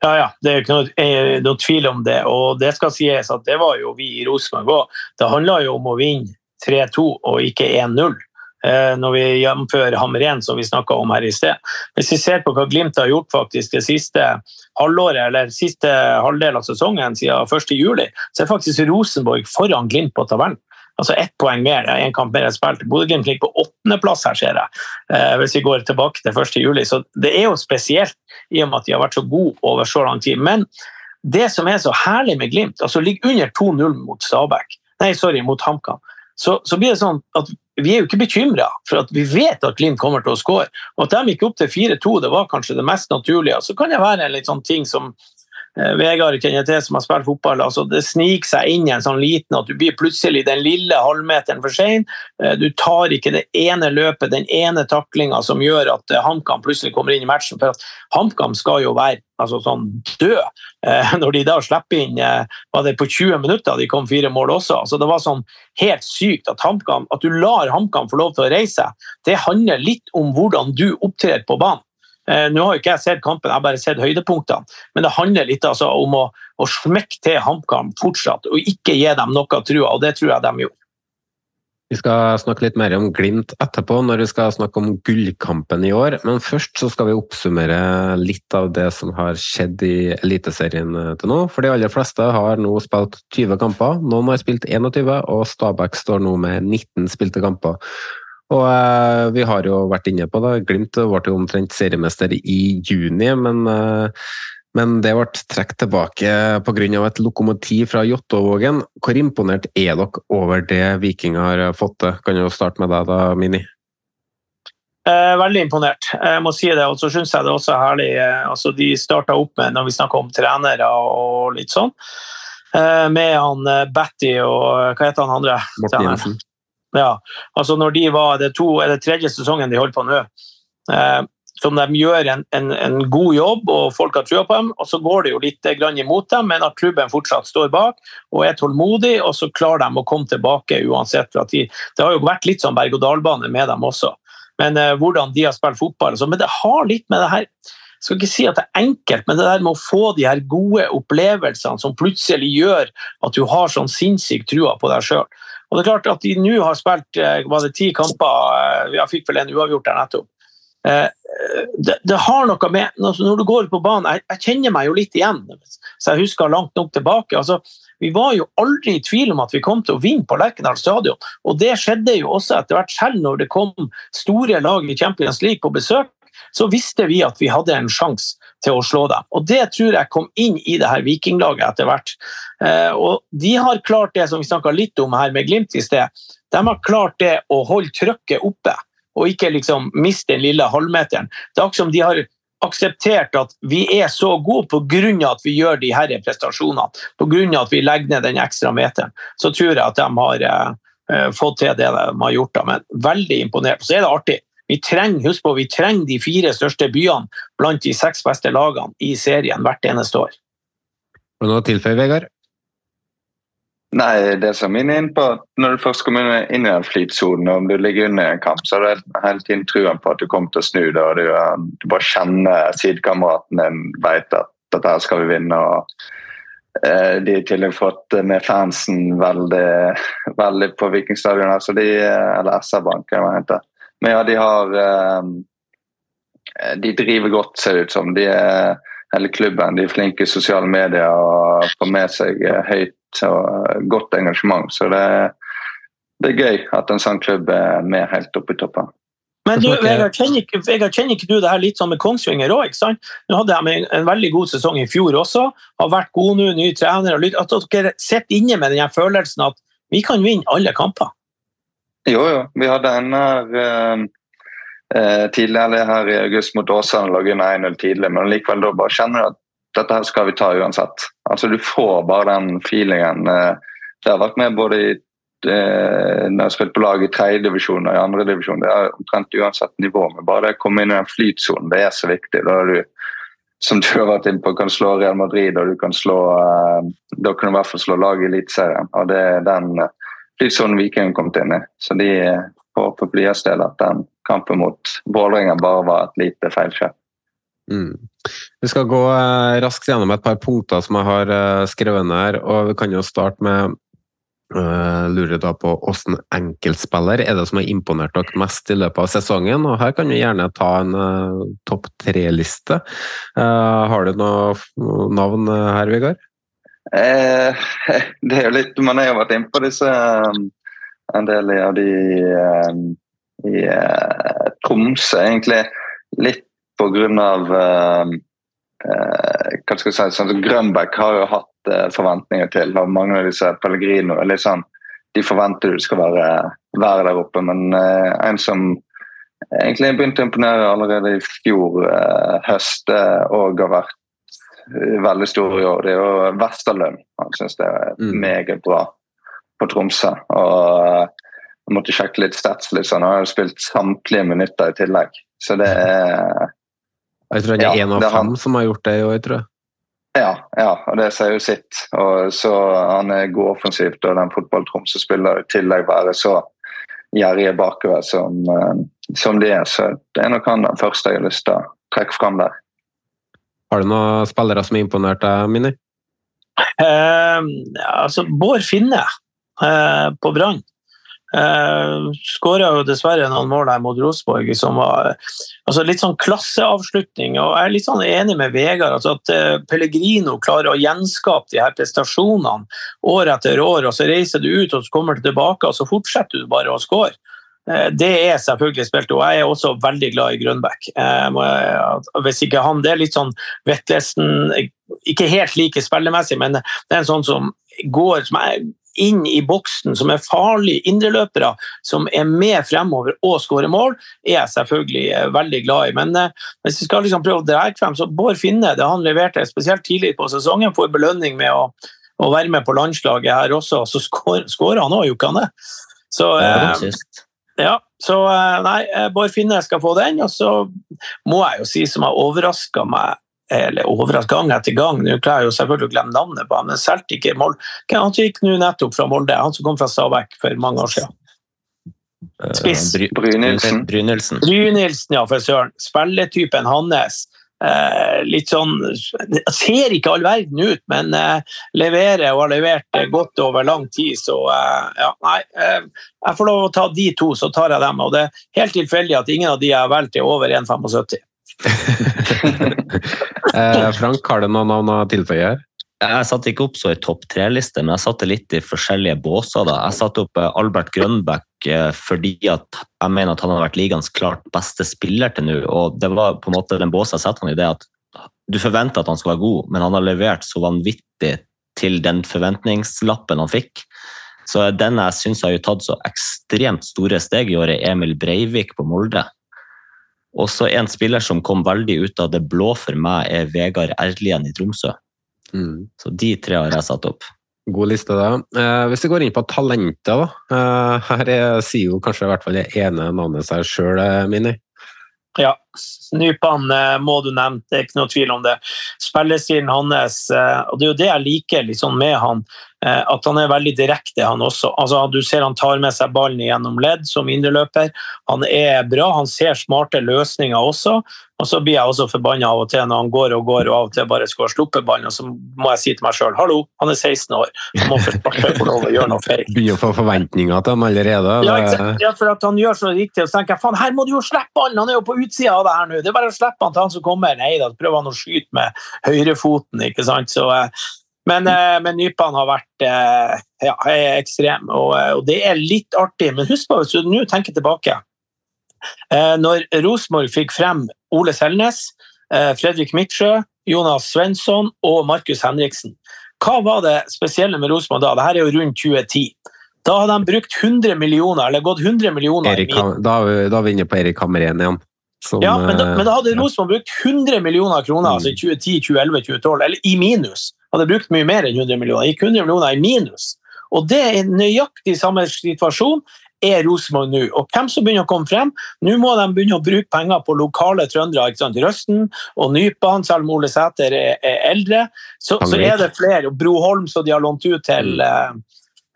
Ja, ja. Det er ikke noe, noe, tvil om det. Og det skal sies at det var jo vi i Rosenborg òg. Det handla jo om å vinne 3-2 og ikke 1-0. Eh, når vi gjennomfører Hamren, som vi snakka om her i sted. Hvis vi ser på hva Glimt har gjort faktisk det siste halvåret, eller siste halvdel av sesongen siden 1.7, så er faktisk Rosenborg foran Glimt på tabellen. Altså ett poeng mer, én kamp mer spilt. Bodø-Glimt ligger på åttendeplass her, ser jeg. Eh, hvis vi går tilbake til 1.7. Så det er jo spesielt i og med at de har vært så gode over så lang tid. Men det som er så herlig med Glimt, altså ligger under 2-0 mot Stabæk, nei, sorry, mot HamKam, så, så, blir det sånn at vi er jo ikke bekymra, for at vi vet at Glimt kommer til å skåre. Og at de gikk opp til 4-2, det var kanskje det mest naturlige. Så kan det være en litt sånn ting som Vegard kjenner til som har spilt fotball. altså Det sniker seg inn i en sånn liten at du blir plutselig den lille halvmeteren for sein. Eh, du tar ikke det ene løpet, den ene taklinga som gjør at eh, HamKam plutselig kommer inn i matchen. For at HamKam skal jo være altså sånn død. Eh, <laughs> når de da slipper inn eh, var det på 20 minutter de kom fire mål også. Altså det var sånn helt sykt at, at du lar HamKam få lov til å reise. Det handler litt om hvordan du opptrer på banen. Eh, nå har ikke jeg sett kampen, jeg har bare sett høydepunktene. Men det handler litt altså, om å, å smekke til HamKam fortsatt, og ikke gi dem noe trua, og det tror jeg de gjorde. Vi skal snakke litt mer om Glimt etterpå, når vi skal snakke om gullkampen i år. Men først så skal vi oppsummere litt av det som har skjedd i Eliteserien til nå. For de aller fleste har nå spilt 20 kamper. Noen har spilt 21, og Stabæk står nå med 19 spilte kamper. Og eh, vi har jo vært inne på det, Glimt ble jo omtrent seriemester i juni, men eh, men det ble trukket tilbake pga. et lokomotiv fra Jåttåvågen. Hvor imponert er dere over det Viking har fått til? Kan jo starte med deg, da, Mini? Eh, veldig imponert, jeg må si det. Og så syns jeg det også er herlig eh, altså De starta opp med, når vi snakker om trenere og litt sånn, eh, med han eh, Batty og hva heter han andre? Morten Jensen. Ja, altså når de var, det, to, eller tredje sesongen de holdt på nå. Eh, som de gjør en, en, en, god jobb, og folk har trua på dem. og Så går det jo litt grann imot dem, men at klubben fortsatt står bak og er tålmodig, og så klarer de å komme tilbake uansett. for de, Det har jo vært litt sånn berg-og-dal-bane med dem også. Men eh, hvordan de har spilt fotball. Så, men det har litt med det her jeg skal ikke si at det er enkelt, men det der med å få de her gode opplevelsene som plutselig gjør at du har sånn sinnssykt trua på deg sjøl. Og det er klart at de nå har spilt eh, var det ti kamper, vi har fikk vel en uavgjort der nettopp. Eh, det, det, har noe med Når du går på banen jeg, jeg, kjenner meg jo litt igjen, så jeg husker langt nok tilbake. altså vi var jo aldri i tvil om at vi kom til å vinne på Lerkendal stadion. Og det skjedde jo også etter hvert selv når det kom store lag i Champions League på besøk. Så visste vi at vi hadde en sjanse til å slå dem. Og det tror jeg kom inn i det her vikinglaget etter hvert. Eh, og de har klart det som vi snakka litt om her med Glimt i sted. De har klart det å holde trykket oppe og ikke liksom miste den lille halvmeteren. Det er akkurat som de har akseptert at vi er så gode pga. at vi gjør de her prestasjonene, pga. at vi legger ned den ekstra meteren. Så tror jeg at de har eh, fått til det de har gjort. Da. Men veldig imponert. Så er det artig. Vi trenger, husk på, vi trenger de fire største byene blant de seks beste lagene i serien hvert eneste år. Og nå tilføyer Vegard? Nei, det som er inn på Når du først kommer inn i den flytsonen, og om du ligger under en kamp, så har du hele tiden truen på at du kommer til å snu det. og Du, du bare kjenner sidekameraten din vet at dette her skal vi vinne. og eh, De har i tillegg fått med fansen veldig, veldig på Vikingstadion, altså de, eller SR-banken, hva det heter. Men ja, de har eh, De driver godt, ser det ut som. De er hele klubben. De er flinke i sosiale medier og får med seg eh, høyt og godt engasjement. Så det, det, er gøy at en sånn klubb er med helt oppe i toppen. Men du, Vegard, kjenner, ikke, Vegard, kjenner ikke du det her litt sånn med Kongsvinger òg? Nå hadde de en, en, veldig god sesong i fjor også. Har vært gode nå, ny trener. At dere sitter inne med den følelsen at vi kan vinne alle kamper? Jo, jo. Vi hadde en her eh, tidligere her i august mot Åsane, lå under 1-0 tidlig, men likevel da bare kjenner du at dette her skal vi ta uansett. Altså Du får bare den feelingen. Eh, det har vært med både i eh, når jeg har spilt på lag i tredjedivisjon og i andredivisjon. Det er omtrent uansett nivå. Men bare det å komme inn i den flytsonen, det er så viktig. Da er du som du har vært inne på, kan slå Real Madrid, og du kan slå uh, Da kan du i hvert fall slå lag i Eliteserien. Og det er den uh, litt sånn Viking kom inn i. Så de håper på deres del at den kampen mot Vålerenga bare var et lite feilskjær. Mm. Vi skal gå uh, raskt gjennom et par punkter som jeg har uh, skrevet ned her. og Vi kan jo starte med uh, lurer da på hvilken enkeltspiller er det som har imponert dere mest i løpet av sesongen? og Her kan du gjerne ta en uh, topp tre-liste. har du noe navn her, Vegard? <laughs> det er jo litt Man har jo vært inne på disse um, en del av de um, i Tromsø, egentlig. Litt på grunn av uh, uh, hva skal jeg si, sånn, Grønbæk har jo hatt uh, forventninger til, og mange av disse Pellegrino liksom, de forventer du skal være, være der oppe. Men en som egentlig begynte å imponere allerede i fjor høst og har vært veldig stor i år, det er jo Westerlund. Han syns det er mm. meget bra på Tromsø. og jeg måtte sjekke litt stats. Liksom. Han har jo spilt samtlige minutter i tillegg. Så det er jeg tror det er én ja, av fem som har gjort det i år, tror jeg. Ja, ja, og det sier jo sitt. Og så Han er god offensivt, og den fotball Tromsø spiller i tillegg være så gjerrige bakover som, eh, som de er. Så det er nok han den første jeg har lyst til å trekke fram der. Har du noen spillere som har imponert deg, Mini? Eh, altså, Bård Finne eh, på Brann. Eh, Skåra jo dessverre noen mål her mot Rosenborg som var altså litt sånn klasseavslutning. og Jeg er litt sånn enig med Vegard altså at uh, Pellegrino klarer å gjenskape de her prestasjonene år etter år. og Så reiser du ut og så kommer du tilbake, og så fortsetter du bare å skåre. Uh, det er selvfølgelig spilt, og jeg er også veldig glad i Grønbæk. Hvis ikke han, Det er litt sånn Vetlesen Ikke helt like spillemessig, men det er en sånn som går som er inn i boksen, som er farlige indreløpere, som er med fremover og skårer mål, er jeg selvfølgelig eh, veldig glad i. Men eh, hvis vi skal liksom prøve å dra frem, så Bård Finne, det han leverte spesielt tidlig på sesongen, får belønning med å, å være med på landslaget her også, så skårer han òg, gjorde han det? Så, eh, ja, så eh, nei, Bård Finne skal få den. Og så må jeg jo si som har overraska meg eller overrasket gang etter gang. Nå klarer jeg jo selvfølgelig å glemme navnet på ham, men Celtic er mål. Han som gikk nå nettopp fra Molde, han som kom fra Stabæk for mange år siden. Eh, Spiss. Brynildsen. Brynildsen, ja, for søren. Spilletypen hans. Eh, litt sånn Ser ikke all verden ut, men eh, leverer og har levert godt over lang tid. Så eh, ja, nei. Eh, jeg får lov å ta de to, så tar jeg dem. Og det er helt tilfeldig at ingen av de jeg har valgt, er over 1,75. <laughs> eh, Frank, har du noen navn å tilføye her? Jeg satte ikke opp så i topp tre-liste, men jeg satte litt i forskjellige båser. da. Jeg satte opp eh, Albert Grønbæk eh, fordi at jeg mener at han har vært ligaens klart beste spiller til nå. og Det var på en måte den båsen jeg satte han i, det at du forventer at han skal være god, men han har levert så vanvittig til den forventningslappen han fikk. Så den jeg syns har tatt så ekstremt store steg i år, er Emil Breivik på Molde. Også en spiller som kom veldig ut av det blå for meg, er Vegard Erlien i Tromsø. Mm. Så de tre har jeg satt opp. God liste, da. Eh, hvis vi går inn på talenter, da. Eh, her er, sier jo kanskje i hvert fall det ene navnet seg sjøl, eh, Mini. Ja, Nypan eh, må du nevne, det er ikke noe tvil om det. Spillestilen hans, eh, og det er jo det jeg liker liksom med han, eh, at han er veldig direkte, han også. Altså, du ser han tar med seg ballen gjennom ledd som indreløper. Han er bra, han ser smarte løsninger også. Og så blir jeg også forbanna av og til når han går og går og av og til bare skal sluppe ballen, og så må jeg si til meg sjøl hallo, han er 16 år, han må få lov å gjøre noe feil. Begynner å få forventninger til ham allerede? Ja, ja, for at han gjør så riktig, og så tenker jeg faen, her må du jo slippe ballen, han er jo på utsida det her nå. Det er bare å slippe han til han som kommer. Nei da, prøver han å skyte med høyrefoten, ikke sant. Så, eh, men, eh, men nypene har vært eh, ja, ekstrem, og, og, det er litt artig. Men husk på, hvis du nå tenker tilbake Når Rosenborg fikk frem Ole Selnes, Fredrik Midtsjø, Jonas Svensson og Markus Henriksen. Hva var det spesielle med Rosenborg da? Dette er jo rundt 2010. Da hadde de brukt 100 millioner, eller gått 100 millioner Erik, da, da er vi inne på Erik Hamren igjen. Som, ja, men da, men da hadde Rosenborg brukt 100 millioner kroner mm. altså i 2010, 2011, 2012, eller i minus. Hadde brukt mye mer enn 100 millioner. Gikk 100 millioner i minus. Og det er nøyaktig samme situasjon. er Rosenborg nå. Og hvem som begynner å komme frem? Nå må de begynne å bruke penger på lokale trøndere. ikke sant? Røsten og Nypan, selv om Ole Sæter er, er, eldre. Så, så, er det flere. og Bro Holm, som de har lånt ut til, mm.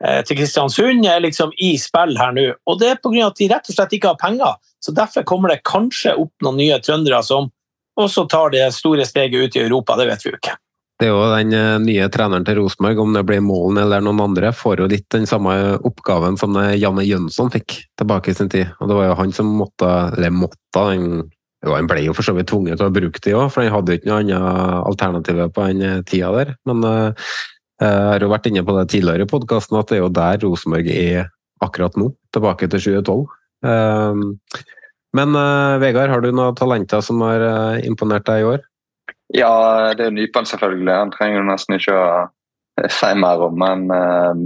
Eh, til Kristiansund, er liksom i spill her nå. Og det er pga. at de rett og slett ikke har penger. Så Derfor kommer det kanskje opp noen nye trøndere som også tar det store steget ut i Europa. Det vet vi jo ikke. Det er jo den eh, nye treneren til Rosenborg, om det blir Målen eller noen andre, får jo litt den samme oppgaven som Janne Jønsson fikk tilbake i sin tid. Og det var jo han som måtte, eller måtte, han, jo, han ble jo for så vidt tvunget til å bruke det òg, for han hadde jo ikke noe annet alternativ på den eh, tida der. Men jeg har jo vært inne på det tidligere i podkasten, at det er jo der Rosenborg er akkurat nå, tilbake til 2012. Uh, men uh, Vegard, har du noen talenter som har imponert deg i år? Ja, det er Nypan, selvfølgelig. Han trenger jo nesten ikke å eh, si mer om. Men uh,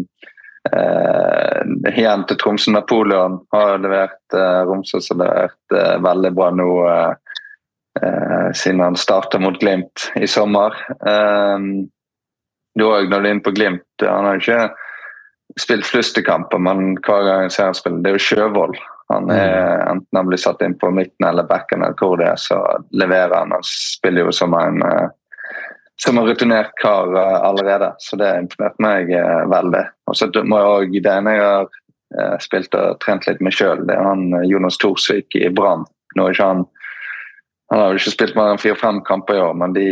uh, igjen til Tromsø. Napoleon har levert uh, Romsøs har levert uh, veldig bra nå siden han starta mot Glimt i sommer. Um, du òg, når du er inne på Glimt Han har ikke spilt fleste kamper, men hver gang jeg ser han spille, det er jo Sjøvold han er, mm. Enten han blir satt inn på midten eller backen, eller hvor det er, så leverer han. Han spiller jo som en, eh, som en rutinert kar eh, allerede, så det imponerte meg eh, veldig. Og så må jeg Det ene jeg har spilt og trent litt med sjøl, det er han Jonas Thorsvik i Brann. Nå er ikke han han har jo ikke spilt mer enn fire-fem kamper i år, men de,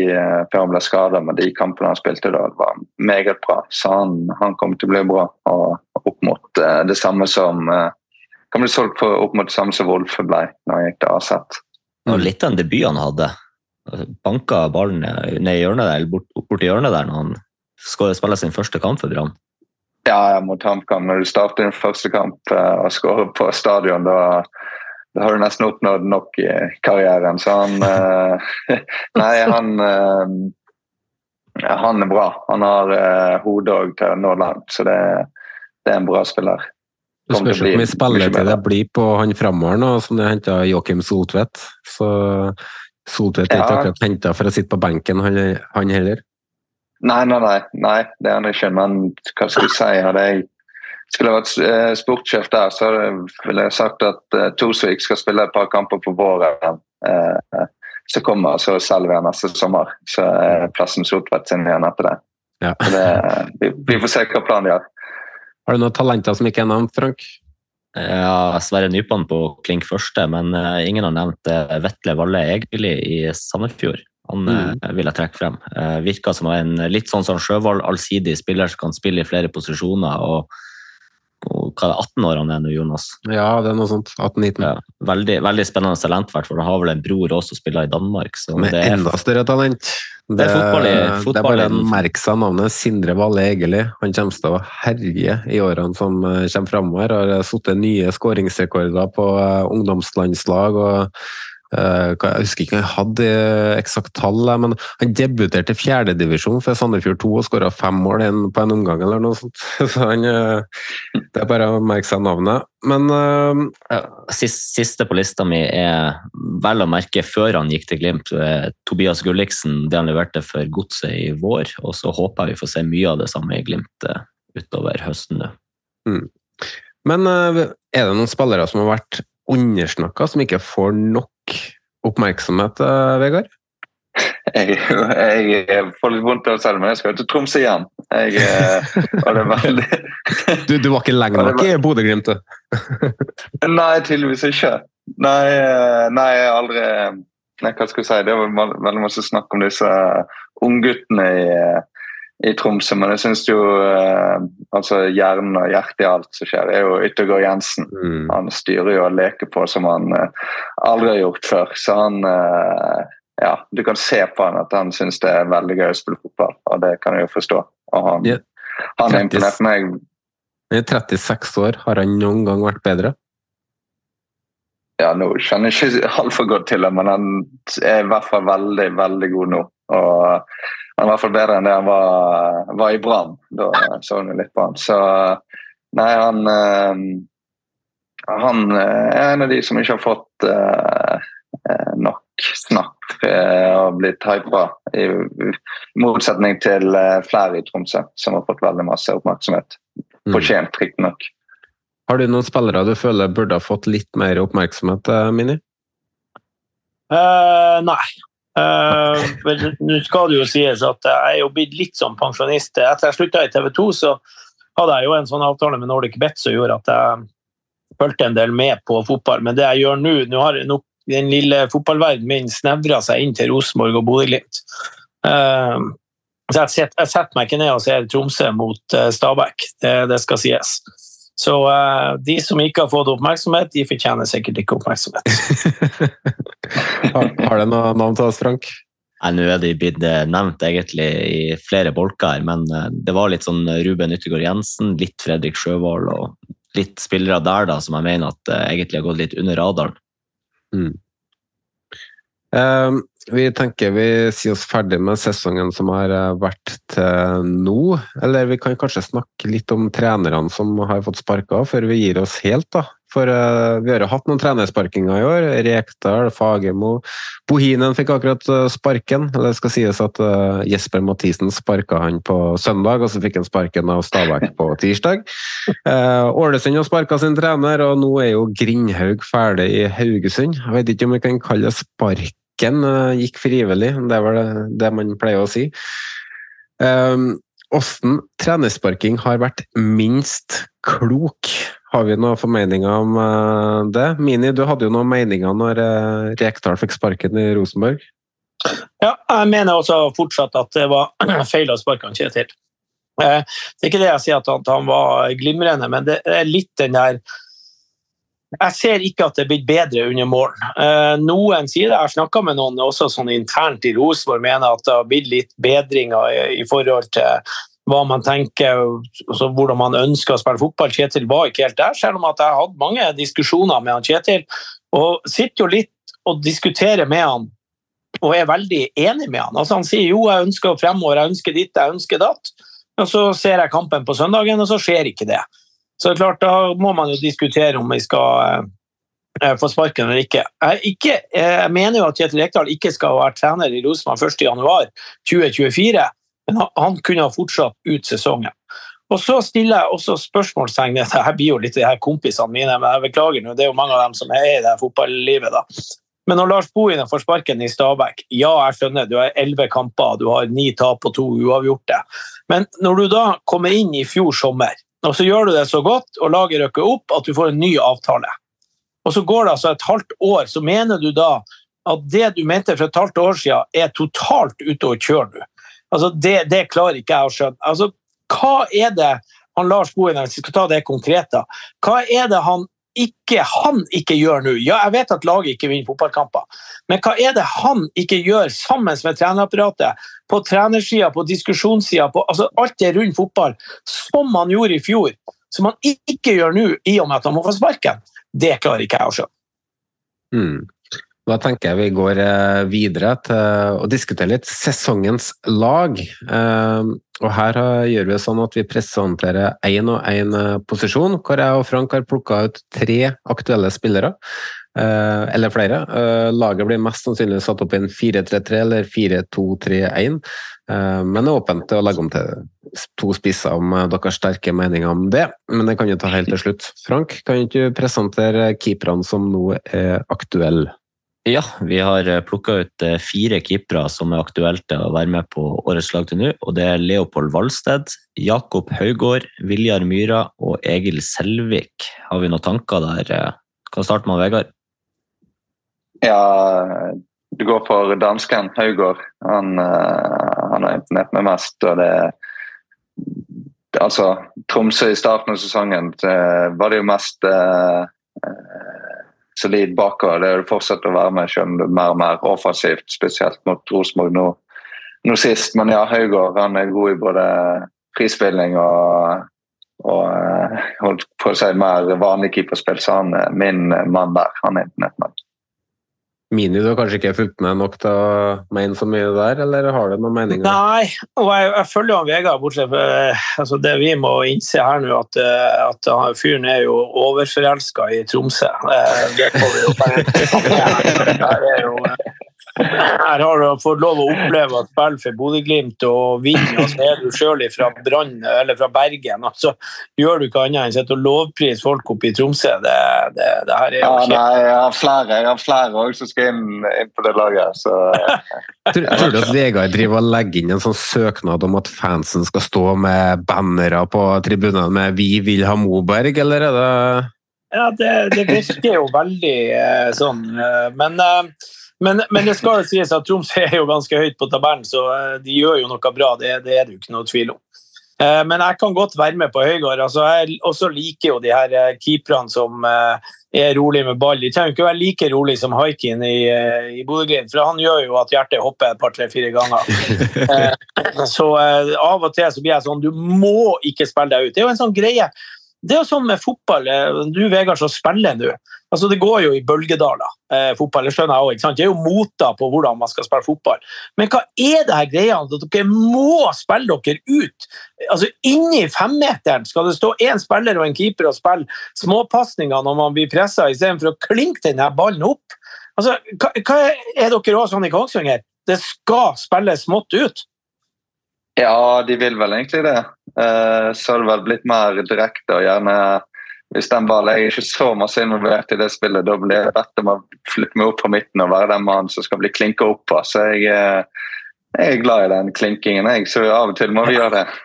før han ble skada. Men de kampene han spilte da, var meget bra. Så han, han kommer til å bli bra. Og opp mot uh, det samme som uh, kan bli solgt for opp mot det samme som Wolfe ble når han gikk til AZ. Det var litt av en debut han hadde. Banka ballen ned i hjørnet der, bort, bort i hjørnet der når han skulle spille sin første kamp for Brann. Ja, mot HamKam. Når du starter din første kamp uh, og skårer på stadion, da, da, har du nesten oppnådd nok i karrieren. Så han uh, <laughs> <laughs> Nei, han uh, Han er bra. Han har uh, hodet til å nå langt, så det, det er en bra spiller. Det spørs hvor mye spilletid det blir på han framover nå, som de henta Joakim Soltvedt. Så Soltvedt er ikke ja. akkurat henta for å sitte på benken, han, han, heller. Nei, nei, nei, nei, det er han ikke. Men hva skal jeg si? Hadde jeg skulle vært uh, sportssjef der, så ville jeg sagt at uh, Tosvik skal spille et par kamper på våren. Uh, så kommer så selger vi neste sommer. Så er plassen Soltvedt sin igjen etter det. Ja. det vi, vi, får se hva planen gjør. har. Du noen talenter som ikke er nevnt, Frank? Ja, Sverre Nypan på klink første, men uh, ingen har nevnt uh, Vetle Valle Egeli i Sandefjord. Han mm. vil jeg trekke frem. virker som en litt sånn som Sjøvold, allsidig spiller som kan spille i flere posisjoner. og hva er det, 18 år han er nå, Jonas? Ja, det er noe sånt. 18-19. Ja, veldig, veldig, spennende talent, for han har vel en bror også som spiller i Danmark. Med enda større talent. Det, er fotball i, fotball det er bare å merke seg navnet Sindre Valle Egeli. Han kommer til å herje i årene som eh, kommer framover. Har satt nye skåringsrekorder på eh, ungdomslandslag. og jeg husker ikke om jeg hadde eksakt tall, men han debuterte i fjerdedivisjon for Sandefjord 2 og skåra fem mål på en omgang eller noe sånt. <laughs> Så han, uh, det er bare å merke seg navnet. Men uh, Siste på lista mi er vel å merke før han gikk til Glimt, Tobias Gulliksen, det han leverte for Godset i vår. Og så håper jeg vi får se mye av det samme i Glimt utover høsten nå. Mm. Men er det noen spillere som har vært undersnakka, som ikke får nok oppmerksomhet, eh, Vegard? Jeg, jeg, får litt vondt av å selv, det, men jeg skal jo til Tromsø igjen. Jeg, eh, <laughs> det veldig du, du var ikke lenge nok i Bodø-Glimt, du? <laughs> nei, tydeligvis ikke. Nei, jeg har aldri nei, Hva skal jeg si? Det var veldig masse snakk om disse ungguttene i i Tromsø, men jeg syns jo eh, altså hjernen og hjertet i alt som skjer, er jo Yttergård Jensen. Mm. Han styrer jo og leker på som han eh, aldri har gjort før. Så han eh, Ja, du kan se på han at han syns det er veldig gøy å spille fotball, og det kan jeg jo forstå. Og han, yeah. han har imponert meg. I 36 år, har han noen gang vært bedre? Ja, nå kjenner jeg ikke <laughs> altfor godt til det, men han er i hvert fall veldig, veldig god nå. Og han var i hvert fall bedre enn det han var, var i Brann. Da så vi litt på han. Så nei, han uh, Han er en av de som ikke har fått uh, nok snakk og blitt hypa, i motsetning til flere i Tromsø, som har fått veldig masse oppmerksomhet. Mm. Fortjent, riktignok. Har du noen spillere du føler burde ha fått litt mer oppmerksomhet, eh, Mini? Uh, nei. Uh, Nå skal det jo sies at jeg er jo blitt litt som pensjonist. Etter jeg slutta i TV 2, så hadde jeg jo en sånn avtale med Nordic Bet som gjorde at jeg fulgte en del med på fotball. Men det jeg gjør nå Nå har nok den lille fotballverdenen min snevra seg inn til Rosenborg og Bodø-Glimt. Uh, så jeg setter, jeg setter, meg ikke ned og ser Tromsø mot uh, Stabæk, det, det, skal sies. Så uh, de som ikke har fått oppmerksomhet, de fortjener sikkert ikke oppmerksomhet. <laughs> har, har det noe navn til oss, Frank? Nei, Nå er de blitt nevnt egentlig i flere bolker, men det var litt sånn Ruben Yttergård Jensen, litt Fredrik Sjøvold og litt spillere der da, som jeg mener at egentlig har gått litt under radaren. Mm. Um, vi tenker vi sier oss ferdig med sesongen som har eh, vært til nå. Eller vi kan kanskje snakke litt om trenerne som har fått sparka, før vi gir oss helt. da. For uh, vi har jo hatt noen trenersparkinger i år. Rekdal, Fagermo. Bohinen fikk akkurat uh, sparken. Eller det skal sies at uh, Jesper Mathisen sparka han på søndag, og så fikk han sparken av Stabæk på tirsdag. Ålesund har sparka sin trener, og nå er jo Grindhaug ferdig i Haugesund. Jeg vet ikke om vi kan kalle det spark Bekken eh, gikk frivillig, det vel det, man pleier å si. Åssen um, trenersparking har vært minst klok? Har vi noen formeninger om uh, det? Mini, du hadde jo noen meninger når uh, Rekdal fikk sparken i Rosenborg? Ja, jeg mener også fortsatt at det var <clears throat> feil å sparke han Kjetil. Det er ikke det jeg sier at han var glimrende, men det er litt den der jeg ser ikke at det er blitt bedre under målen. Eh, noen sier det, jeg har snakka med noen også sånn internt i Rosenborg, mener at det har blitt litt bedringer i, forhold til hva man tenker, hvordan man ønsker å spille fotball. Kjetil var ikke helt der, selv om at jeg har hatt mange diskusjoner med han Kjetil. Og sitter jo litt og diskuterer med han og er veldig enig med han. Altså Han sier jo jeg ønsker fremover, jeg ønsker ditt, jeg ønsker datt. Og så ser jeg kampen på søndagen, og så skjer ikke det. Så det er klart, da må man jo diskutere om vi skal eh, få sparken eller ikke. Jeg, ikke, jeg mener jo at Kjetil Rekdal ikke skal være trener i Rosenborg 1.1.2024, men han kunne ha fortsatt ut sesongen. Og så stiller jeg også spørsmålstegn ved <laughs> det her blir jo litt de her kompisene mine, men jeg beklager nå, det er jo mange av dem som er i det fotballivet. da. Men når Lars Bohine får sparken i Stabæk, ja, jeg skjønner, du har elleve kamper, du har ni tap og to uavgjorte. Men når du da kommer inn i fjor sommer og så gjør du det så godt og laget rykker opp at du får en ny avtale. Og så går det altså et halvt år, så mener du da at det du mente for et halvt år siden, er totalt ute å kjøre nå. Altså, det, det, klarer ikke jeg å skjønne. Altså, hva er det han Lars Bohin hvis vi skal ta det konkret, da, hva er det han ikke, han ikke gjør nå? Ja, jeg vet at laget ikke vinner fotballkamper, men hva er det han ikke gjør sammen med trenerapparatet på trenersida, på diskusjonssida, på altså alt det rundt fotball, som han gjorde i fjor, som han ikke gjør nå, i og med at han må få sparken, det klarer ikke jeg å skjønne. Mm. Da tenker jeg vi går eh, videre til å diskutere litt sesongens lag. Eh, og her gjør vi sånn at vi presenterer én og én eh, posisjon, hvor jeg og Frank har plukka ut tre aktuelle spillere. Eller flere. Laget blir mest sannsynlig satt opp i en 4-3-3 eller 4-2-3-1, Men det er åpent til å legge om til to spisser om dere har sterke meninger om det. Men det kan jo ta helt til slutt. Frank, kan ikke du presentere keeperne som nå er aktuelle? Ja, vi har plukka ut fire keepere som er aktuelle til å være med på årets lag til nå. og Det er Leopold Valsted, Jakob Haugård, Viljar Myra og Egil Selvik. Har vi noen tanker der? Kan starte med Vegard. Ja, du går for dansken Haugård. Han, han har imponert meg mest. og det altså, Tromsø i starten av sesongen var det jo mest uh, solid bakover. Det er fortsatt å være med, selv er mer og mer offensivt, spesielt mot Rosenborg nå, nå, sist. Men ja, Haugård han er god i både frispilling og, og holdt på å si mer vanlig keeperspill, så han er min mann der. Han er imponert meg. Mini, du har kanskje ikke fulgt med nok til å mene så mye der, eller har du noen meninger? Nei, og jeg, jeg følger jo Vegard, bortsett fra altså det vi må innse her nå, at, eh, at fyren er jo overforelska i Tromsø. Eh, det får vi jo bare <laughs> her har du fått lov å oppleve å spille for Bodø-Glimt og vinne, og så er du sjøl fra Brann eller fra Bergen, og så gjør du ikke annet enn sitte og lovprise folk oppe i Tromsø. Det, det, det her er jo Ja, nei, jeg har flere jeg har flere også som skal inn, inn på det laget. Så <laughs> Tror, tror du at Vegard driver og legger inn en sånn søknad om at fansen skal stå med bannere på tribunene med 'Vi vil ha Moberg', eller er det Ja, det, det virker jo veldig eh, sånn. eh, men, eh, men, men det skal jo sies at Troms er jo ganske høyt på tabellen, så eh, de gjør jo noe bra. Det, det er det jo ikke noe tvil om. Eh, Men jeg kan godt være med på Høygård. Altså, jeg også liker jo de her eh, keeperne som er rolig med ball. De trenger ikke være like rolig som Haikin i, i Bodø-Glimt, for han gjør jo at hjertet hopper et par, tre, fire ganger. <laughs> Så av og til så blir jeg sånn Du må ikke spille deg ut. Det er jo en sånn greie. Det er jo sånn med fotball. eh, Du Vegard, som spiller nå. Altså, det går jo i bølgedaler, eh, fotball. Det skjønner jeg òg. Det er jo moter på hvordan man skal spille fotball. Men hva er det her greia at dere må spille dere ut? Altså, Inni femmeteren skal det stå én spiller og en keeper og spille småpasninger når man blir pressa, istedenfor å klinke denne ballen opp. Altså, hva, hva Er dere også sånn i Kongsvinger? Det skal spilles smått ut. ja, de vil vel egentlig det. Eh, Så har det vel blitt mer direkte og gjerne hvis den ballen Jeg er ikke så masse involvert i det spillet. Da blir det bedt om å flytte meg opp på midten og være den mannen som skal bli klinka opp på. Så jeg, eh, jeg er glad i den klinkingen, jeg. Så av og til må vi gjøre det. <laughs>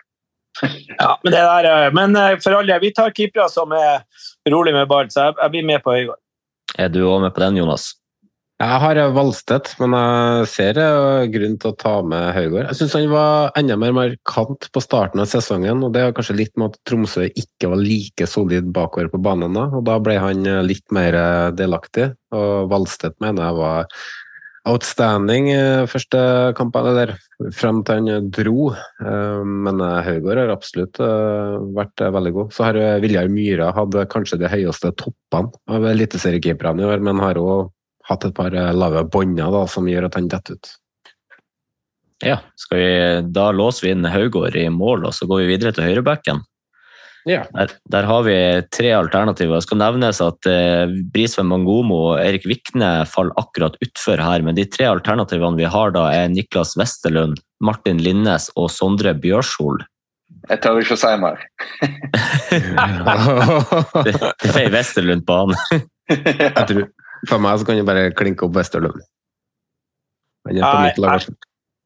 Ja, Men, det der, eh, men for alle, vi tar keepere som er rolig med ball, så jeg, jeg blir med på Høygaard. Er du òg med på den, Jonas? Jeg har Valstedt, men jeg ser eh, grunn til å ta med Høygård. Jeg syns han var enda mer markant på starten av sesongen, og det er kanskje litt med at Tromsø ikke var like solid bakover på banen da, og da ble han eh, litt mer eh, delaktig. Og Valstedt mener jeg var outstanding første kampen, eller frem til han dro. Men Høygård har absolutt vært veldig god. Så har Viljar Myhra hatt kanskje de høyeste toppene av eliteseriekeeperne i år, men har òg hatt et par eh, lave bånder da, som gjør at han detter ut. Ja, skal vi, Da låser vi inn Haugård i mål, og så går vi videre til høyrebacken. Ja. Der, der har vi tre alternativer. Det skal nevnes at eh, Brisveen Mangomo og Erik Vikne faller akkurat utfor her, men de tre alternativene vi har da er Niklas Westerlund, Martin Linnes og Sondre Bjørshol. Jeg tør ikke å si mer. <laughs> Det, det er Westerlund på han. <laughs> Jeg tror, for meg så kan du bare klinke opp Westerlund. Han er på mitt lag.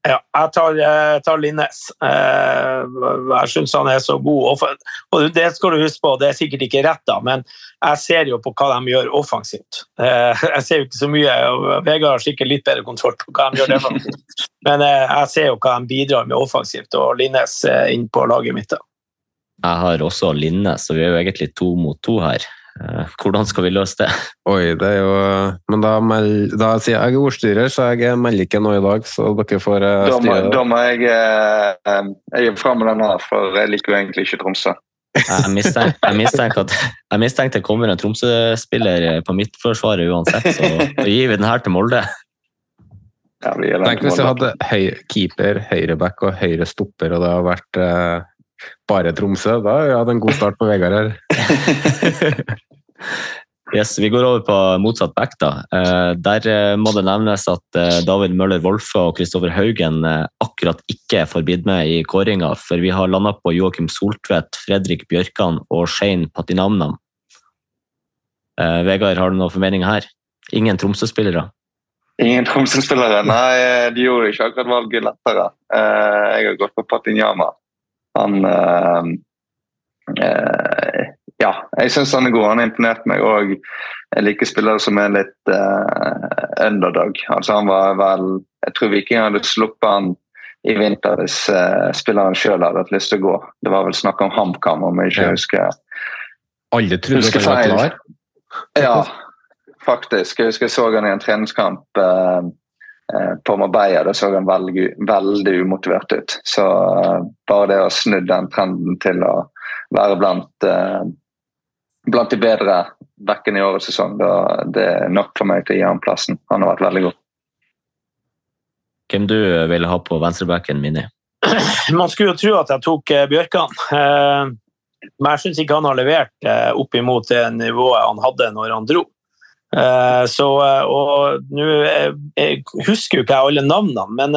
Ja, jeg tar, jeg tar Linnes. Eh, Jeg syns han er så god. Og for- Og det skal du huske på, det er sikkert ikke rett, da, men jeg ser jo på hva de gjør offensivt. Eh, <laughs> Jeg ser jo ikke så mye, og Vegard har sikkert litt bedre kontroll på hva de gjør defensivt. <laughs> Men eh, jeg ser jo hva de bidrar med offensivt, og Linnes inn på laget mitt. da. Jeg har også Linnes, så vi er jo egentlig to mot to her. Eh, Hvordan skal vi løse det? Oi, det er jo Men da, meld, da sier jeg jeg er ordstyrer, så jeg melder ikke noe i dag, så dere får eh, Da må, styre da må jeg eh, Jeg er fram med den her, for jeg liker jo egentlig ikke Tromsø. Jeg mistenker, jeg mistenker at jeg mistenker det kommer en Tromsø-spiller på midtforsvaret uansett, så gir vi den her til Molde. Ja, Tenk hvis vi hadde høy, keeper, høyreback og høyre stopper, og det hadde vært eh, bare Tromsø. Da har vi hatt en god start på Vegard her. <laughs> Yes, Vi går over på motsatt back. da. Eh, Der eh, må det nevnes at eh, David Møller Wolfe og Kristoffer Haugen akkurat ikke får blitt med i kåringa, for vi har landa på Joakim Soltvedt, Fredrik Bjørkan og Shane Patinamnam. Eh, Vegard, har du noen formeninger her? Ingen Tromsø-spillere? Ingen Tromsø-spillere. Nei, de gjorde ikke akkurat valget lettere. Eh, Jeg har gått på Patinyama. Han eh, eh, Ja, jeg syns han er god. Han har imponert meg òg. Jeg liker spillere som er litt uh, underdog. Altså han var vel Jeg tror Viking hadde sluppet han i vinter hvis uh, spilleren sjøl hadde hatt lyst til å gå. Det var vel snakk om HamKam, om jeg ikke Ja. husker Alle trodde han var klar. Ja, faktisk. Jeg husker jeg så han i en treningskamp eh, på Marbella. Da så han veldig, veldig umotivert ut. Så eh, bare det å snu den trenden til å være blant, eh, blant de bedre backene i årets sesong, da, det er nok for meg til å gi ham plassen. Han har vært veldig god. Hvem du vil ha på venstrebacken, Mini? <clears throat> Man skulle jo tro at jeg tok eh, Bjørkan, eh, men jeg syns ikke han har levert eh, opp imot det nivået han hadde når han dro. Eh, så, eh, og nå eh, husker jo ikke jeg alle navnene, men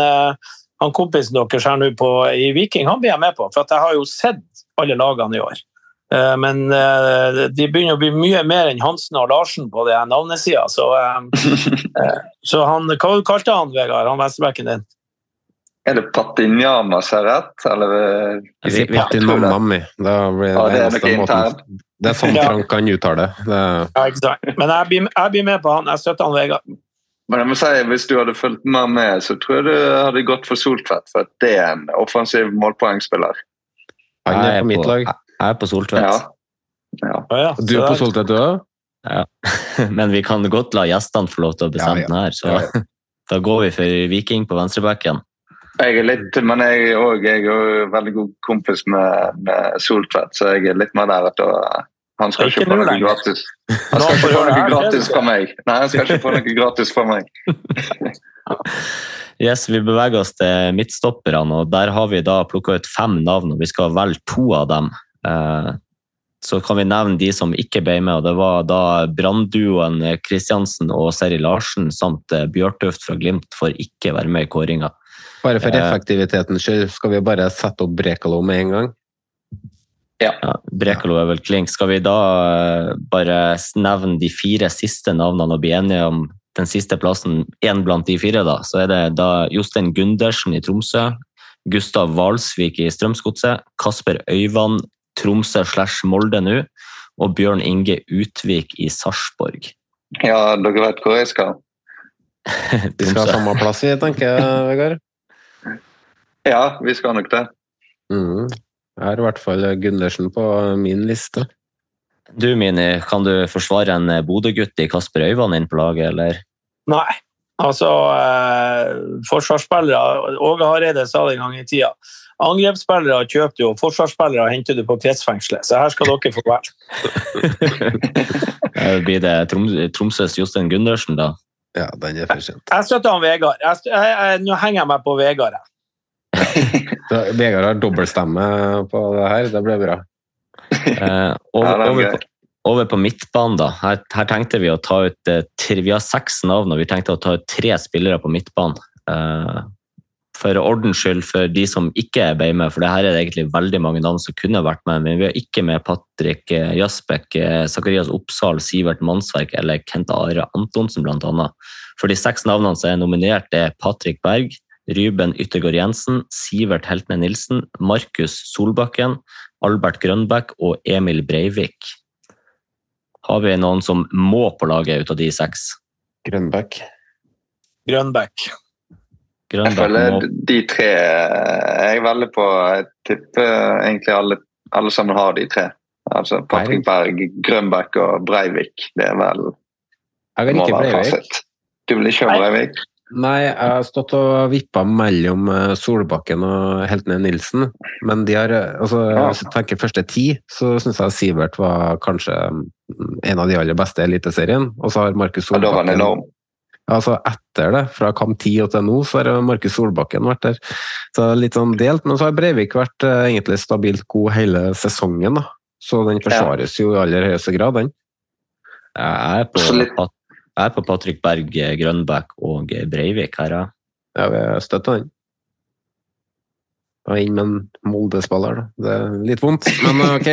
han kompisen deres her nå på, i Viking han blir jeg med på, for jeg har jo sett alle lagene i år. Men de begynner å bli mye mer enn Hansen og Larsen på det navnesida. Så, <laughs> så han, hva kalte han Vegard, han venstrebacken din? Er det Patinyama som har rett, eller? Vi sier Patinamami. Det, blir Ja, det er internt. Det er sånn Frank kan uttale det. det. Ja. Men jeg blir, jeg blir med på han. Jeg støtter han Vegard. Men jeg må si, hvis du hadde fulgt mer med, så tror jeg du hadde gått for Soltvedt. For det er en offensiv målpoengspiller. Han er på mitt lag. Jeg er på Soltvedt. Ja. ja. Ja, ja, Du er på Soltvedt, du òg? Ja. <laughs> Men vi kan godt la gjestene få lov til å bestemme Ja, ja. den her, så Ja, ja. <laughs> da går vi for Viking på venstrebacken. Jeg er litt, men jeg er òg veldig god kompis med, med Soltvedt, så jeg er litt mer der at da, han skal Ikke få noe gratis. Han skal ikke få noe gratis fra meg. Nei, han skal ikke få noe gratis fra meg. <laughs> Yes, Vi beveger oss til midtstopperne, og der har vi da plukka ut fem navn, og vi skal velge to av dem. Eh, Så kan vi nevne de som ikke ble med, og det var da brannduoen Kristiansen og Seri Larsen samt eh, Bjørtuft fra Glimt for ikke være med i kåringa. Bare for Eh. effektivitetens skyld, skal vi bare sette opp Brekalo med en gang? Ja, Brekalo er vel klink. Skal vi da eh, bare nevne de fire siste navnene og bli enige om den siste plassen, én blant de fire, da, så er det da Jostein Gundersen i Tromsø, Gustav Valsvik i Strømsgodset, Kasper Øyvand, Tromsø slash Molde nå, og Bjørn Inge Utvik i Sarpsborg. Ja, dere vet hvor jeg skal? <laughs> du skal ha samme plass, i, tenker jeg, Vegard. Ja, vi skal nok det. Mm. Jeg har i hvert fall Gundersen på min liste. Du Mini, kan du forsvare en Bodø-gutt i Kasper Øyvand inn på laget, eller? Nei. Altså, eh, forsvarsspillere Åge Hareide sa det en gang i tida. Angrepsspillere kjøper du, og forsvarsspillere henter du på kretsfengselet. Så her skal dere få være. <laughs> Eh, Blir det Trom Tromsøs Jostein Gundersen, da? Ja, den er for sent. Jeg støtter han Vegard. Jeg, jeg, jeg, nå henger jeg meg på Vegard. jeg. <laughs> Vegard har dobbeltstemme på det her, det ble bra. Eh, <laughs> over, er over, på, over på midtbanen, da. Her, her tenkte vi å ta ut eh, Vi har seks navn, og vi tenkte å ta ut tre spillere på midtbanen. Eh, for ordens skyld, for de som ikke ble med, for det her er det egentlig veldig mange navn som kunne vært med, men vi har ikke med Patrick eh, Jasbekk, eh, Zakarias Oppsal, Sivert Mannsverk eller Kent Are Antonsen, annet. For de seks navnene som er nominert, er Patrick Berg, Ryben Yttergård Jensen, Sivert Heltne Nilsen, Markus Solbakken, Albert Grønbæk og Emil Breivik. Har vi noen som må på laget ut av de seks? Grønbæk. Grønbæk. Jeg føler må de tre jeg veldig på. Jeg tipper egentlig alle, alle sammen har de tre. Altså Patrick Berg, Grønbæk og Breivik. Det er vel Jeg vil ikke Breivik. Du vil ikke ha Breivik? Nei, jeg har stått og vippa mellom eh, Solbakken og Heltene Nilsen. Men de har, eh, altså, Ja. hvis jeg tenker første ti, så syns jeg Sivert var kanskje mm, en av de aller beste i Eliteserien. Og så har Markus Solbakken ja, Altså etter det, fra kamp 10 og til nå, så har Markus Solbakken vært der. Så litt sånn delt, men så har Breivik vært eh, egentlig stabilt god hele sesongen, da. Så den forsvares jo i aller høyeste grad, den. Jeg er på, at jeg er på Patrick Berg, Grønbæk og Breivik her. ja. Ja, vi støtter den. Og inn med en Molde-spiller, da. Det er litt vondt, men eh, ok.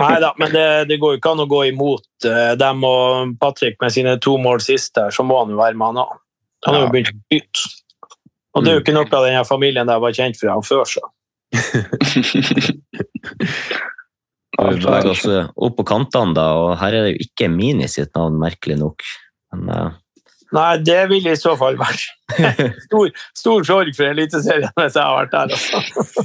Nei da, men det, det går jo ikke an å gå imot eh, dem og Patrick med sine to mål sist der, så må han jo være med han òg. Han har jo begynt å bytte. Og det er jo ikke noe av denne familien der jeg var kjent fra før, så. <laughs> <laughs> Vi beveger oss eh, opp på kantene, da, og her er det jo ikke Mini sitt navn, merkelig nok. Men uh... Nei, det vil i så fall være <laughs> stor, stor sorg for Eliteserien hvis jeg har vært der. Altså.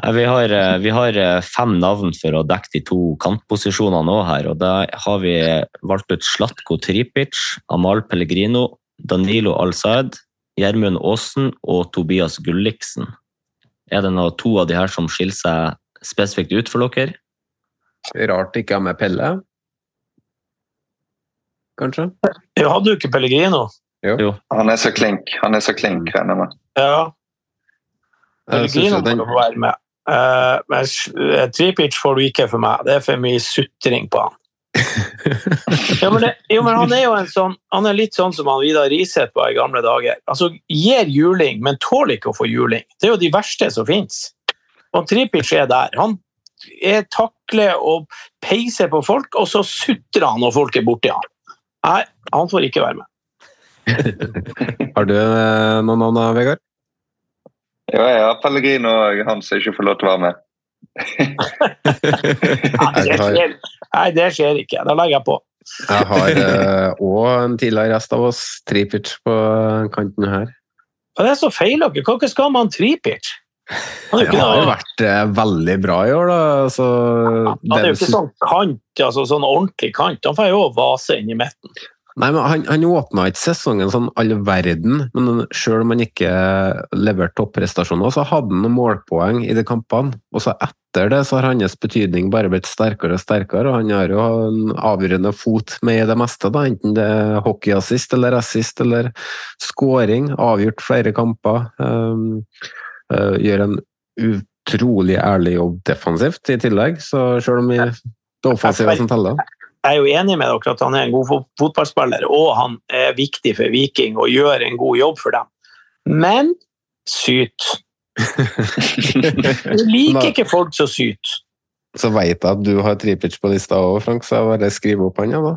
Nei, Vi har, eh, vi har eh, fem navn for å dekke de to kantposisjonene nå her. og Da har vi valgt ut Slatko Tripic, Amal Pellegrino, Danilo Al-Saed, Gjermund Aasen og Tobias Gulliksen. Er det noe, to av de her som skiller seg spesifikt ut for dere? Rart ikke ha med Pelle. Kanskje? Jeg hadde jo ikke Pellegrino. Jo. Han er så klink, han er så klink, regner jeg med. Ja, Pellegrino jo den, må få være med. Uh, men uh, Tripic får du ikke for meg. Det er for mye sutring på han. <laughs> Ja, men, det, jo, men han er jo en sånn, han er litt sånn som han Vidar Riseth var i gamle dager. Altså, Gir juling, men tåler ikke å få juling. Det er jo de verste som fins. Og Tripic er der. Han er takler og peiser på folk, og så sutrer han når folk er borti han. Nei, han får ikke være med. <laughs> Har du eh, noen navn, Vegard? Ja, jeg har Pellegrino og han som ikke får lov til å være med. <laughs> Nei, det skjer, nei, det skjer ikke. Da legger jeg på. Jeg har òg en tidligere rest av oss, Tripic, på kanten her. Det er så feil dere. Hva skal man Tripic? Han Det har jo vært eh, veldig bra i år, da. Så, Han er jo ikke sånn kant, altså sånn ordentlig kant. Han får jo vase inn i midten. Nei, men Han, han åpna ikke sesongen sånn all verden, men selv om han ikke leverte topprestasjoner, så hadde han noen målpoeng i de kampene. Og så etter det så har hans betydning bare blitt sterkere og sterkere, og han har jo en avgjørende fot med i det meste, da, enten det er hockeyassist eller assist eller scoring. Avgjort flere kamper. Um, gjør en utrolig ærlig jobb defensivt i tillegg, så selv om vi, det offensive som teller jeg er jo enig med dere at han er en god fotballspiller, og han er viktig for Viking og gjør en god jobb for dem. Men syt. <laughs> Jeg liker ikke folk som syter. Så veit jeg at du har Tripic på lista òg, Frank, så jeg bare skriver opp han, ja, da.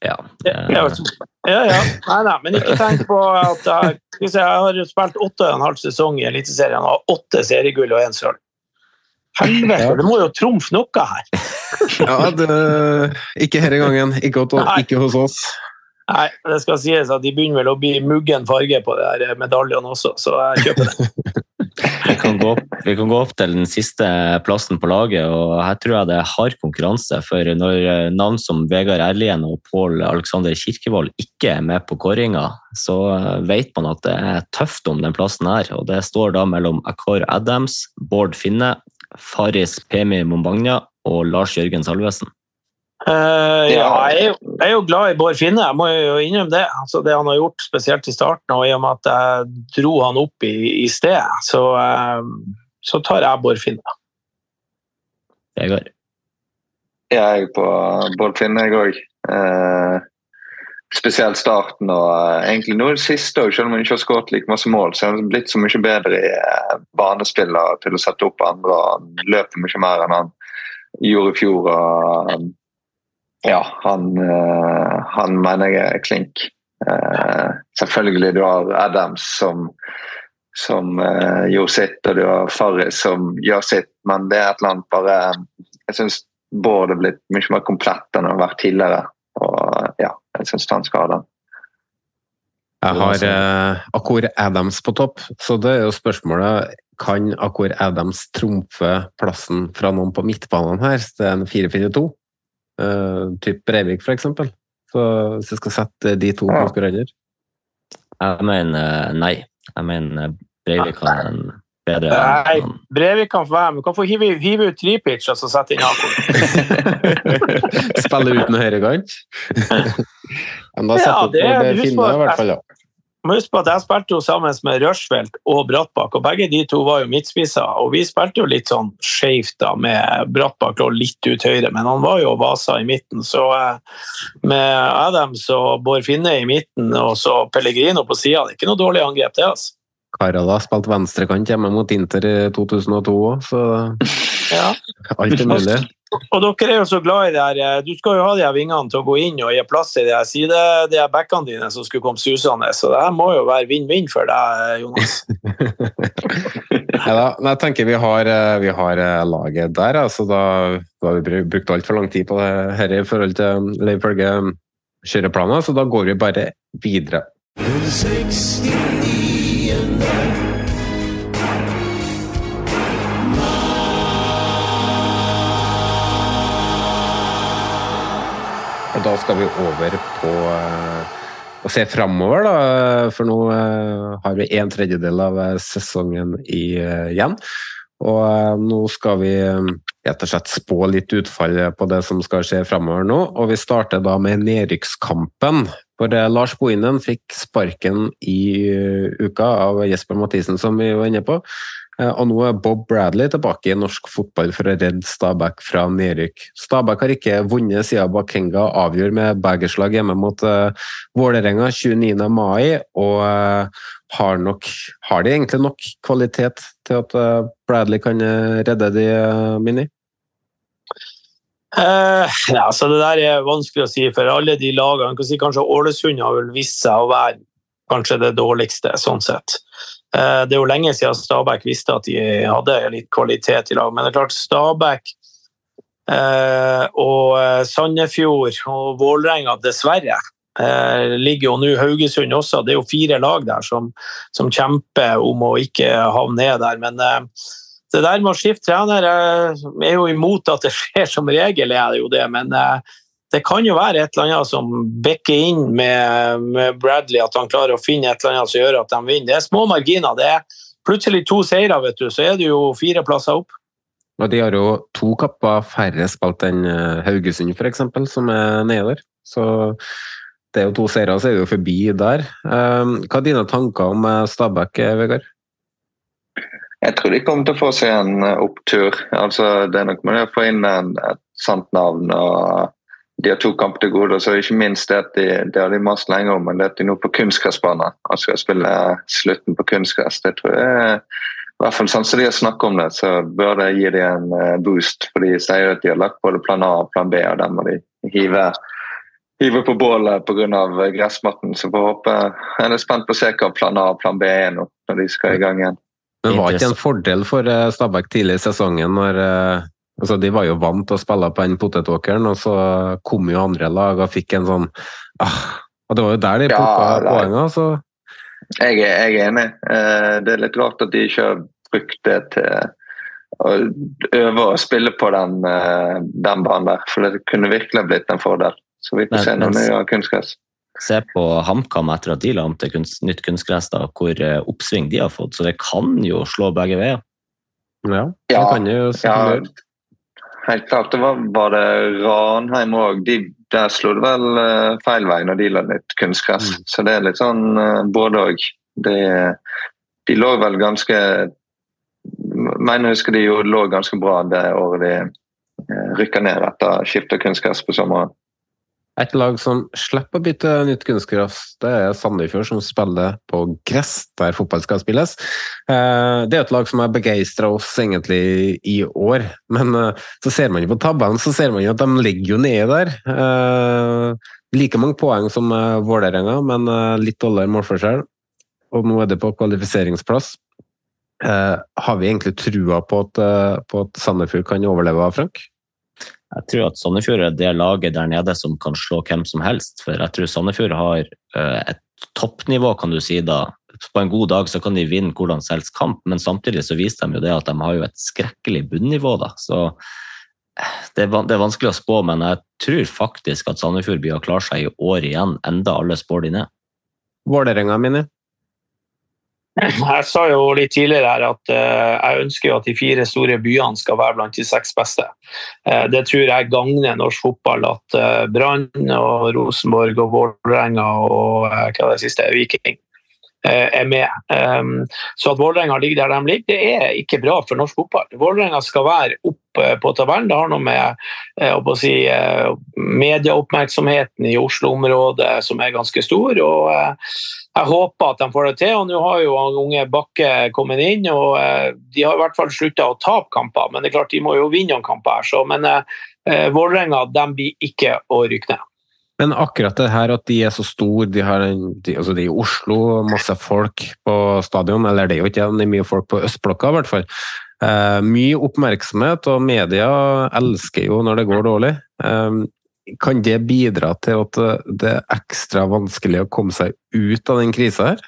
Ja. Ja, ja. ja. Nei, nei, men ikke tenk på at jeg, jeg har spilt åtte og en halv sesong i Eliteserien og har åtte seriegull og én sølv. Helvete, ja. det må jo trumfe noe her! <laughs> ja, det, ikke denne gangen. Ikke, ikke, hos oss. Nei, det skal sies at de begynner vel å bli muggen farge på de medaljene også, så jeg kjøper det. <laughs> kan opp, vi, kan gå opp, til den siste plassen på laget, og her tror jeg det er hard konkurranse. For når navn som Vegard Erlien og Pål Alexander Kirkevold ikke er med på kåringa, så vet man at det er tøft om den plassen her. Og det står da mellom Akor Adams, Bård Finne, Faris Pemi Mombagna og Lars Jørgen Salvesen? Uh, ja, jeg er, jo, jeg er, jo, glad i Bård Finne, jeg må jo innrømme det. Altså, det han har gjort, spesielt i starten, og i og med at jeg dro han opp i, i sted, så, uh, så, tar jeg Bård Finne. Jeg er på Bård Finne, jeg òg. Uh, spesielt starten og uh, egentlig nå det siste òg, selv om han ikke har skåret like masse mål. Så er han blitt så mye bedre i uh, banespiller til å sette opp andre. Han løper mye mer enn han gjorde i fjor. og ja, han, uh, han, mener jeg er klink. Uh, selvfølgelig du har Adams som, som uh, gjorde sitt, og du har Farris som gjør sitt, men det er et eller annet bare Jeg syns Bård er blitt mye mer komplett enn han har vært tidligere. Og ja, jeg syns han skal ha den. Jeg har uh, Akor Adams på topp, så det er jo spørsmålet kan Akor Adams trumfe plassen fra noen på midtbanen her? Det er en 4-4-2, uh, typ Breivik f.eks. Så hvis jeg skal sette de to ja. konkurrenter Jeg mener nei. Jeg mener Breivik har en bedre Nei, Breivik kan få være med. Du kan få hive, hive ut tripitch og så sette inn Jakob. <laughs> Spille uten høyrekant? <laughs> Men da setter ja, det, finner finne, i hvert fall. Ja må huske på at Jeg spilte jo sammen med Rushfeldt og Brattbakk, og begge de to var jo midtspisser. og Vi spilte jo litt sånn skjevt med Brattbakk lå litt ut høyre, men han var jo Vasa i midten. Så eh, med Adams og Bård Finne i midten og så Pellegrino på sida, det er ikke noe dårlig angrep, det. altså. Karala spilte venstrekant hjemme mot Inter i 2002 òg, så <laughs> ja. alt er mulig. Og dere er jo så glad i det her. Eh, du skal jo ha de her vingene til å gå inn og gi plass til de her side, de her backene dine som skulle komme susende. Så det her må jo være vinn-vinn for deg, Jonas. <laughs> ja, da, jeg tenker vi har, eh, vi har eh, laget der. Altså da, da har vi brukt altfor lang tid på det her i forhold til eller ifølge kjøreplaner, så da går vi bare videre. 69 Og da skal vi over på å se framover, da. For nå uh, har vi en tredjedel av eh, sesongen igjen. Og nå skal vi rett og slett spå litt utfall på det som skal skje framover nå. Og vi starter da med nedrykkskampen For Lars Bohinen fikk sparken i uka av Jesper Mathisen, som vi var inne på. Og nå er Bob Bradley tilbake i norsk fotball for å redde Stabæk fra nedrykk. Stabæk har ikke vunnet siden Bakenga avgjør med bagerslag hjemme mot uh, Vålerenga 29. mai, og uh, har, nok, har de egentlig nok kvalitet til at uh, Bradley kan redde de, Mini? Uh, ja, så Det der er vanskelig å si for alle de lagene. Kanskje Ålesund har vel vist seg å være kanskje det dårligste, sånn sett. Uh, det er jo lenge siden Stabæk visste at de hadde litt kvalitet i lag, men det er klart Stabæk uh, og Sandefjord og Vålerenga, dessverre, ligger jo nå Haugesund også. Det er jo fire lag der som, som kjemper om å ikke havne ned der. men det der med å skifte trener er jo imot at det <laughs> skjer, som regel er det jo det. Men eh, det kan jo være et eller annet som bikker inn med, med, Bradley, at han klarer å finne et eller annet som gjør at de vinner. Det er små marginer. Det er plutselig to seire, vet du, så er det jo fire plasser opp. Og De har jo to kapper færre spilt enn eh, Haugesund, f.eks., som er nede der. Så det er jo to seire, så er det jo forbi der. Eh, hva er dine tanker om Stabæk, Vegard? Jeg tror de kommer til å få seg en eh, opptur. Altså, det er nok mulig å få inn en, et sant navn. og De har to kamper til gode. og så ikke minst det at de, det har de mast lenge om, men det at de nå på kunstgressbane altså skal spille slutten på kunstgress. Det tror jeg i hvert fall sånn som de har snakket om det, så bør det gi dem en eh, boost. For de sier at de har lagt både plan A og plan B, og der må de hive, hive på bålet pga. gressmatten. Så får håpe Jeg er spent på å se hva plan A og plan B er nå, når de skal i gang igjen. Men var ikke en fordel for eh, Stabæk tidlig i sesongen når eh, altså De var jo vant til å spille på den potetåkeren, og så kom jo andre lag og fikk en sånn ah, Og det var jo der de plukka ja, poengene, så jeg er, jeg er, enig. Eh, det er litt rart at de ikke har brukt det til å øve å spille på den, den banen der, for det kunne virkelig blitt en fordel. Så vi får se når vi har kunstgress se på HamKam etter at de la om til kunst, nytt kunstgress, da, hvor uh, oppsving de har fått. Så det kan jo slå begge veier. Ja, det ja, kan jo ja, Helt klart. Det var, var det Ranheim òg. De, der slo det vel uh, feil vei når de la litt kunstgress. Mm. Så det er litt sånn uh, både òg. De lå vel ganske mener jeg husker de jo lå ganske bra det året de rykka ned etter skiftet kunstgress på sommeren. Et lag som slipper å bytte nytt kunstgress, det er Sandefjord, som spiller på gress der fotball skal spilles. Eh, det er et lag som har begeistra oss egentlig i år, men eh, så ser man jo på tabellen så ser man jo at de ligger jo nede der. Eh, like mange poeng som Vålerenga, men litt dårligere målforskjell. Og nå er det på kvalifiseringsplass. Har vi egentlig trua på at, på at Sandefjord kan overleve, Frank? Jeg tror at Sandefjord er det laget der nede som kan slå hvem som helst. For jeg tror Sandefjord har eh, et toppnivå, kan du si da. På en god dag så kan de vinne hvordan som helst kamp, men samtidig så viser de jo det at de har jo et skrekkelig bunnivå. da. Så eh, det er, vanskelig å spå, men jeg tror faktisk at Sandefjord blir å klare seg i år igjen, enda alle spår de ned. Vålerenga mine? <laughs> Jeg sa jo litt tidligere her at uh, jeg ønsker at de fire store byene skal være blant de seks beste. Uh, det tror jeg gagner norsk fotball at uh, Brann og Rosenborg og Vålerenga og hva det siste, Viking er med. Um, så at Vålerenga ligger der de ligger, det er ikke bra for norsk fotball. Vålerenga skal være opp på tabellen. Det har noe med si, medieoppmerksomheten i Oslo-området som er ganske stor. og jeg håper at de får det til. og Nå har jo unge Bakke kommet inn, og eh, de har i hvert fall slutta å tape kamper. Men det er klart de må jo vinne noen kamper. her, så, Men eh, eh Vålerenga blir ikke å rykke ned. Men akkurat det her at de er så store, de har de, altså de er i Oslo, masse folk på stadion, eller det er jo ikke det, er mye folk på østblokka i hvert fall. Eh, mye oppmerksomhet, og media elsker jo når det går dårlig. Eh, kan det bidra til at det er ekstra vanskelig å komme seg ut av den krisa her?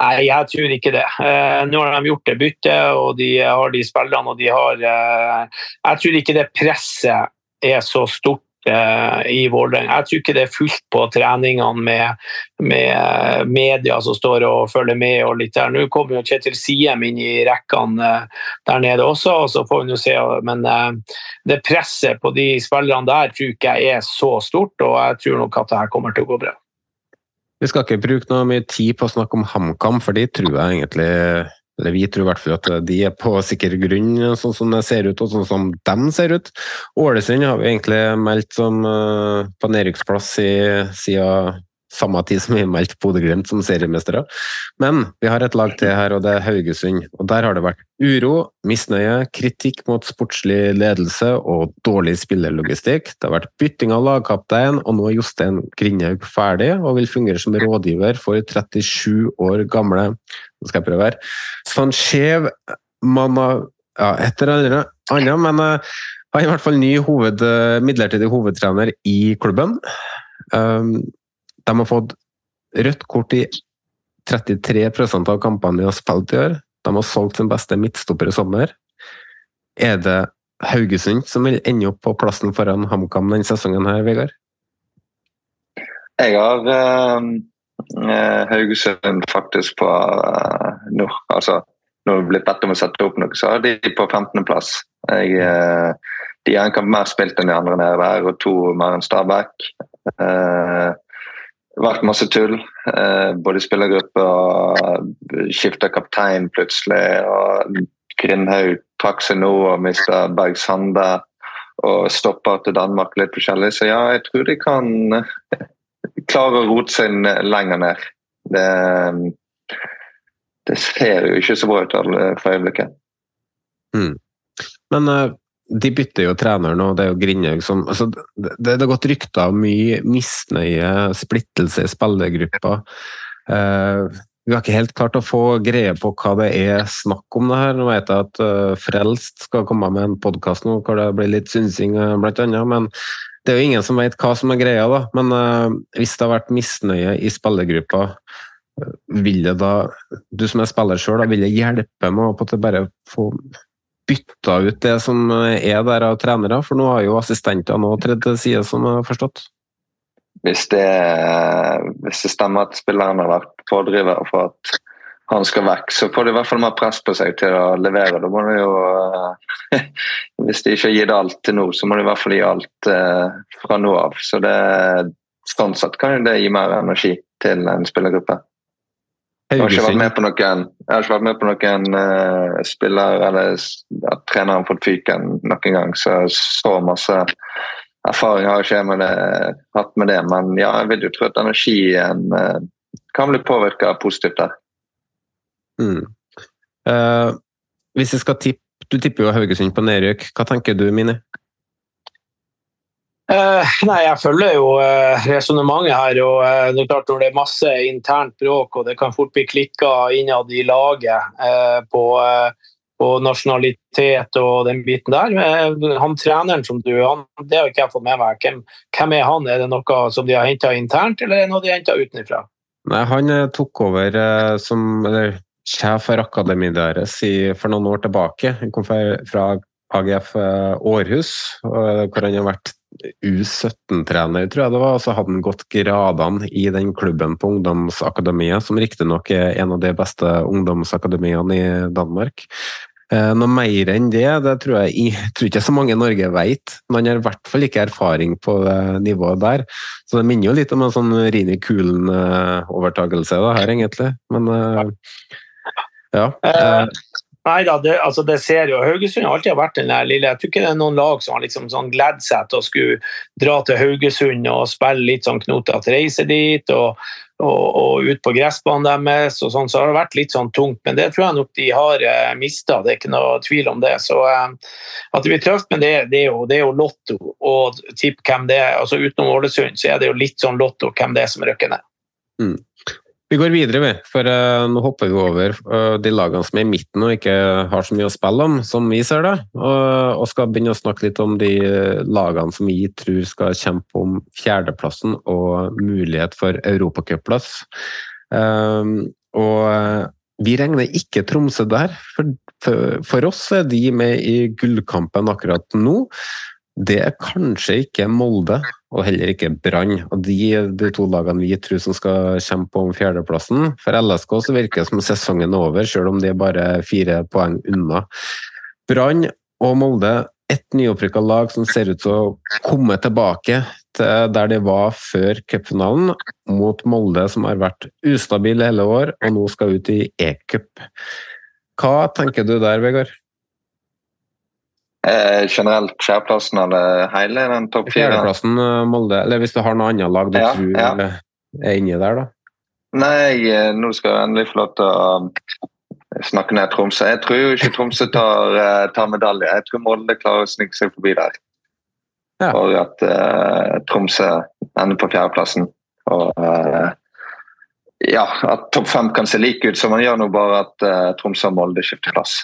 Nei, jeg tror ikke det. Eh, nå har de gjort det byttet, og de har de spillerne og de har eh, Jeg tror ikke det presset er så stort i Vålerenga. Jeg tror ikke det er fullt på treningene med, med media som står og følger med. og litt der. Nå kommer jo Kjetil Siem inn i rekkene eh, der nede også, og så får vi jo se. Men eh, det presset på de spillerne der tror ikke jeg er så stort, og jeg tror nok at det her kommer til å gå bra. Vi skal ikke bruke noe mye tid på å snakke om HamKam, for de tror jeg egentlig eller vi tror i hvert fall at de er på sikker grunn, sånn som det ser ut, og sånn som de ser ut. Ålesund har vi egentlig meldt som uh, på nedrykksplass siden samme tid som vi meldte Bodø-Glimt som seriemestere. Men vi har et lag til her, og det er Haugesund. Og Der har det vært uro, misnøye, kritikk mot sportslig ledelse og dårlig spillerlogistikk. Det har vært bytting av lagkaptein, og nå er Jostein Grindhaug ferdig og vil fungere som rådgiver for 37 år gamle Nå skal jeg prøve her. Sånn skjev mann av ja, et eller annet, men uh, han er i hvert fall ny hoved, midlertidig hovedtrener i klubben. Um, de har fått rødt kort i 33% av kampene de har spilt i år. De har solgt sin beste midtstopper i sommer. Er det Haugesund som vil ende opp på plassen foran HamKam denne sesongen her, Vegard? Jeg har uh, Haugesund faktisk på uh, nå. Altså, når det blitt bedt om å sette opp noe, så har de på 15.-plass. Uh, de har en kamp mer spilt enn de andre nede der, og to mer enn Stabæk. Uh, vært masse tull. Eh, både spillergruppe og skifta kaptein plutselig. og Grindhaug trakk seg nå og mista Berg Sande og stoppa til Danmark litt forskjellig. Så ja, jeg tror de kan klare å rote seg lenger ned. Det, det ser jo ikke så bra ut for øyeblikket. Mm. Men uh, de bytter jo trener nå, det er jo Grindhaug som altså, det, det har gått rykter om mye misnøye, splittelse i spillergruppa. Uh, vi har ikke helt klart å få greie på hva det er snakk om det her. Nå vet jeg at uh, Frelst skal komme med en podkast nå hvor det blir litt synsing, blant annet. Men det er jo ingen som vet hva som er greia, da. Men uh, hvis det har vært misnøye i spillergruppa, vil det da, du som er spiller sjøl, vil det hjelpe med å bare få bytta ut det som er der av trenere? For nå har jo assistenter nå tredd til side, som jeg har forstått. Hvis det, hvis det stemmer at spilleren har vært pådriver for at han skal vekk, så får de i hvert fall mer press på seg til å levere. Da må de jo, <laughs> Hvis de ikke har gitt alt til nå, så må de i hvert fall gi alt eh, fra nå av. Så det, sånn sett kan det gi mer energi til en spillergruppe. Jeg har ikke vært med på noen, har med på noen uh, spiller eller at treneren fått fyken noen gang, så så masse erfaring har jeg ikke med det, hatt med det. Men ja, jeg vil jo tro at energien uh, kan bli påvirka positivt der. Mm. Uh, hvis jeg skal tippe, Du tipper jo Haugesund på nedrykk. Hva tenker du, Mini? Uh, nei, Jeg følger jo uh, resonnementet her. og uh, det er klart det er masse internt bråk og det kan fort bli klikka innad i laget uh, på, på, nasjonalitet og den biten der Han treneren som du han, Det har ikke jeg fått med meg. Hvem, hvem, er han? Er det noe som de har henta internt, eller er det noe de har henta utenfra? Nei, Han tok over som eller, sjef for akademiet deres for noen år tilbake. Han kom fra AGF Århus, hvor han har vært U17-trener, tror jeg det var, og så hadde han gått gradene i den klubben på ungdomsakademiet, som riktignok er en av de beste ungdomsakademiene i Danmark. Eh, noe mer enn det, det tror jeg, jeg <laughs> tror ikke så mange i Norge vet. Men han har i hvert fall ikke erfaring på det nivået der. Så det minner jo litt om en sånn Rini Kulen-overtagelse, her, egentlig. Men eh, ja. Eh, Nei da, det, altså det ser jo Haugesund har alltid vært den der lille Jeg tror ikke det er noen lag som har liksom sånn gledd seg til å skulle dra til Haugesund og spille litt sånn knotete, reise dit og, og, og, ut på gressbanen deres og sånn, så har det vært litt sånn tungt. Men det tror jeg nok de har eh, mista, det er ikke noe tvil om det. Så eh, at det blir tøft, men det, det, er, jo, det er jo lotto. Og tipp hvem det er. altså Utenom Ålesund så er det jo litt sånn lotto hvem det er som rykker ned. Mm. Vi går videre, vi. For uh, nå hopper vi over uh, de lagene som er i midten og ikke har så mye å spille om, som vi ser det. Uh, og skal begynne å snakke litt om de lagene som vi tror skal kjempe om fjerdeplassen og mulighet for europacupplass. og vi regner ikke Tromsø der. For, for, for, oss er de med i gullkampen akkurat nå. Det er kanskje ikke Molde, og heller ikke Brann. Og de, de to lagene vi tror som skal kjempe om fjerdeplassen. For LSK så virker det som sesongen er over, selv om de er bare fire poeng unna. Brann og Molde, ett nyopprykka lag som ser ut til å komme tilbake til der de var før cupfinalen, mot Molde som har vært ustabil hele år, og nå skal ut i e-cup. Hva tenker du der, Vegard? Eh, generelt fjerdeplassen eller hele den topp fire? Fjerdeplassen eh, Molde, eller hvis du har noe annet lag du Ja, tror ja. er inni der, da? Nei, eh, nå skal jeg endelig få lov til å snakke ned Tromsø. Jeg tror jo ikke Tromsø tar, eh, tar medalje. Jeg tror Molde klarer å snike seg forbi der. For at eh, Tromsø ender på fjerdeplassen. Og eh, ja, at topp fem kan se like ut som man gjør nå, bare at eh, Tromsø og Molde skifter plass.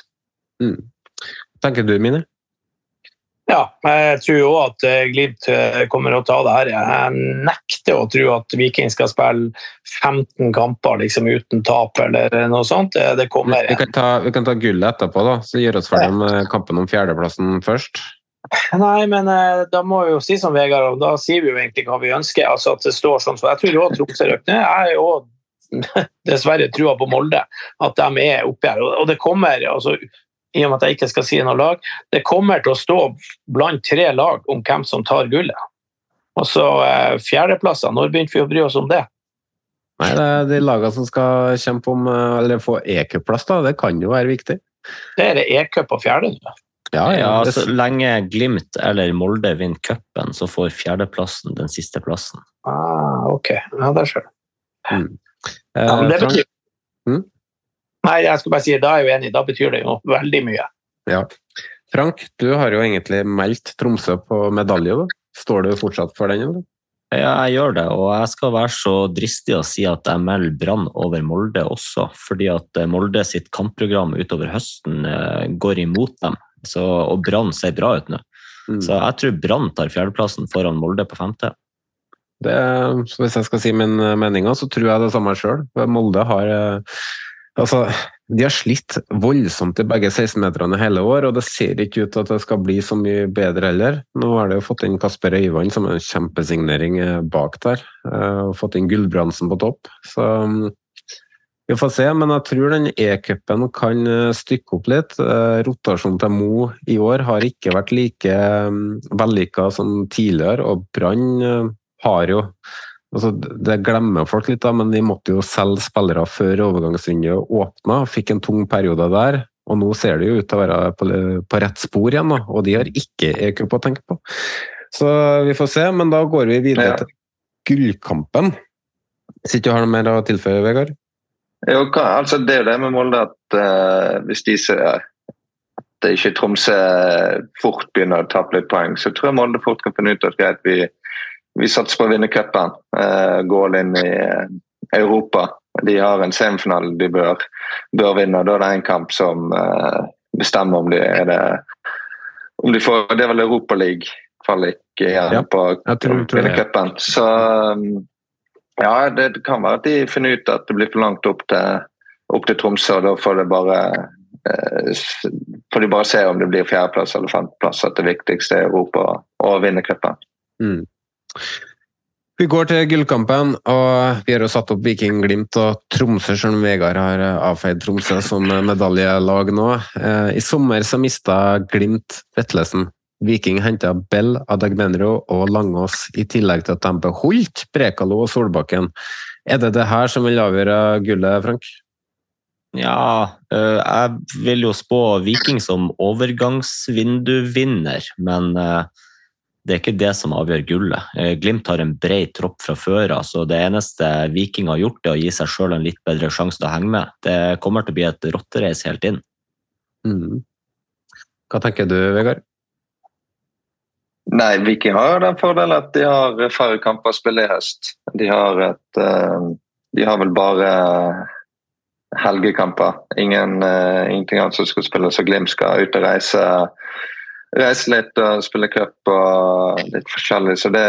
Mm. Tenker du, Mine? Ja, jeg tror jo at eh, Glimt eh, kommer å ta det her. Jeg nekter å tro at Viking skal spille 15 kamper liksom, uten tap eller noe sånt. Det, det kommer Vi kan ta, vi kan ta gullet etterpå, da. Så gjør oss ferdig med kampen om fjerdeplassen først. Nei, men eh, da må vi jo si som Vegard, og da sier vi jo egentlig hva vi ønsker. altså at det står sånn, så Jeg tror òg Tromsø røk ned. Jeg er jo <laughs> dessverre trua på Molde, at de er oppi her. Og det kommer, altså, i og med at jeg ikke skal si noe lag, det kommer til å stå blant tre lag om hvem som tar gullet. Og så eh, fjerdeplasser, når begynte vi å bry oss om det? Nei, det er de lagene som skal kjempe om, eh, eller få e-cupplass, da. Det kan jo være viktig. Det er det E-cup på fjerde nå. Ja, ja. Ja, så lenge Glimt eller Molde vinner cupen, så får fjerdeplassen den siste plassen. Ah, ok, ja, der ser du. Mm. Ja, men det Eh, betyr... Mm? Nei, jeg skal bare si, da er jeg enig, da betyr det jo veldig mye. Ja. Frank, du har jo egentlig meldt Tromsø på medalje. Da. Står du fortsatt for den? Eller? Ja, jeg gjør det, og jeg skal være så dristig å si at jeg melder Brann over Molde også, fordi at eh, Molde sitt kampprogram utover høsten eh, går imot dem, så, og Brann ser bra ut nå. Mm. Så jeg tror Brann tar fjerdeplassen foran Molde på femte. Det, så hvis jeg skal si min eh, mening, så tror jeg det samme sjøl. Molde har Altså, de har slitt voldsomt i begge 16-meterne hele år, og det ser ikke ut til at det skal bli så mye bedre heller. Nå har de jo fått inn Kasper Øyvand som en kjempesignering eh, bak der, eh, og fått inn Gulbrandsen på topp. Så vi får se, men jeg tror den E-cupen kan eh, stykke opp litt. Rotasjonen til Mo i år har ikke vært like mm, vellykka som tidligere, og Brann har jo altså Det glemmer folk litt, da, men de måtte jo selge spillere før overgangsvinduet åpna. Fikk en tung periode der. Og nå ser det jo ut til å være på, på rett spor igjen, da, og de har ikke EQ på å tenke på. Så vi får se, men da går vi videre Ja. til gullkampen. Sitter du har noe mer å tilføye, Vegard? Jo, altså det er jo det med Molde at uh, hvis de ser at det ikke Tromsø fort begynner å tape litt poeng, så tror jeg Molde fort kan finne ut at greit, vi, vi satser på å vinne cupen. Uh, gå inn i eh, Europa. De har en semifinale de bør, bør vinne. Da er det en kamp som uh, bestemmer om de er det om de får, Det er vel Europaliga-kvalik igjen Ja, på jeg tror- å tror vinne det. cupen. Så um, ja, det, kan være at de finner ut at det blir for langt opp til, opp til Tromsø, og da får det bare eh, får de bare se om det blir fjerdeplass eller femteplass, at det viktigste er Europa og å vinne cupen. Mm. Vi går til gullkampen, og vi har jo satt opp Viking, Glimt og Tromsø, selv om Vegard har eh, avfeid Tromsø som eh, medaljelag nå. Eh, I sommer så mista Glimt Vetlesen. Viking henta Bell, Adagbenro og Langås, i tillegg til at de beholdt Brekalo og Solbakken. Er det det her som vil avgjøre gullet, Frank? Ja, jeg vil jo spå Viking som overgangsvinduvinner, men det er ikke det som avgjør gullet. Eh, Glimt har en bred tropp fra før av, så det eneste Viking har gjort, er å gi seg sjøl en litt bedre sjanse til å henge med. Det kommer til å bli et rottereis helt inn. Mm. Hva tenker du, Vegard? Nei, Viking har den fordelen at de har færre kamper å spille i høst. De har, et, eh, de har vel bare helgekamper. Ingen, eh, ingenting annet som skal spille, så Glimt skal ut og reise, reise litt og spille cup og litt forskjellig. Så det,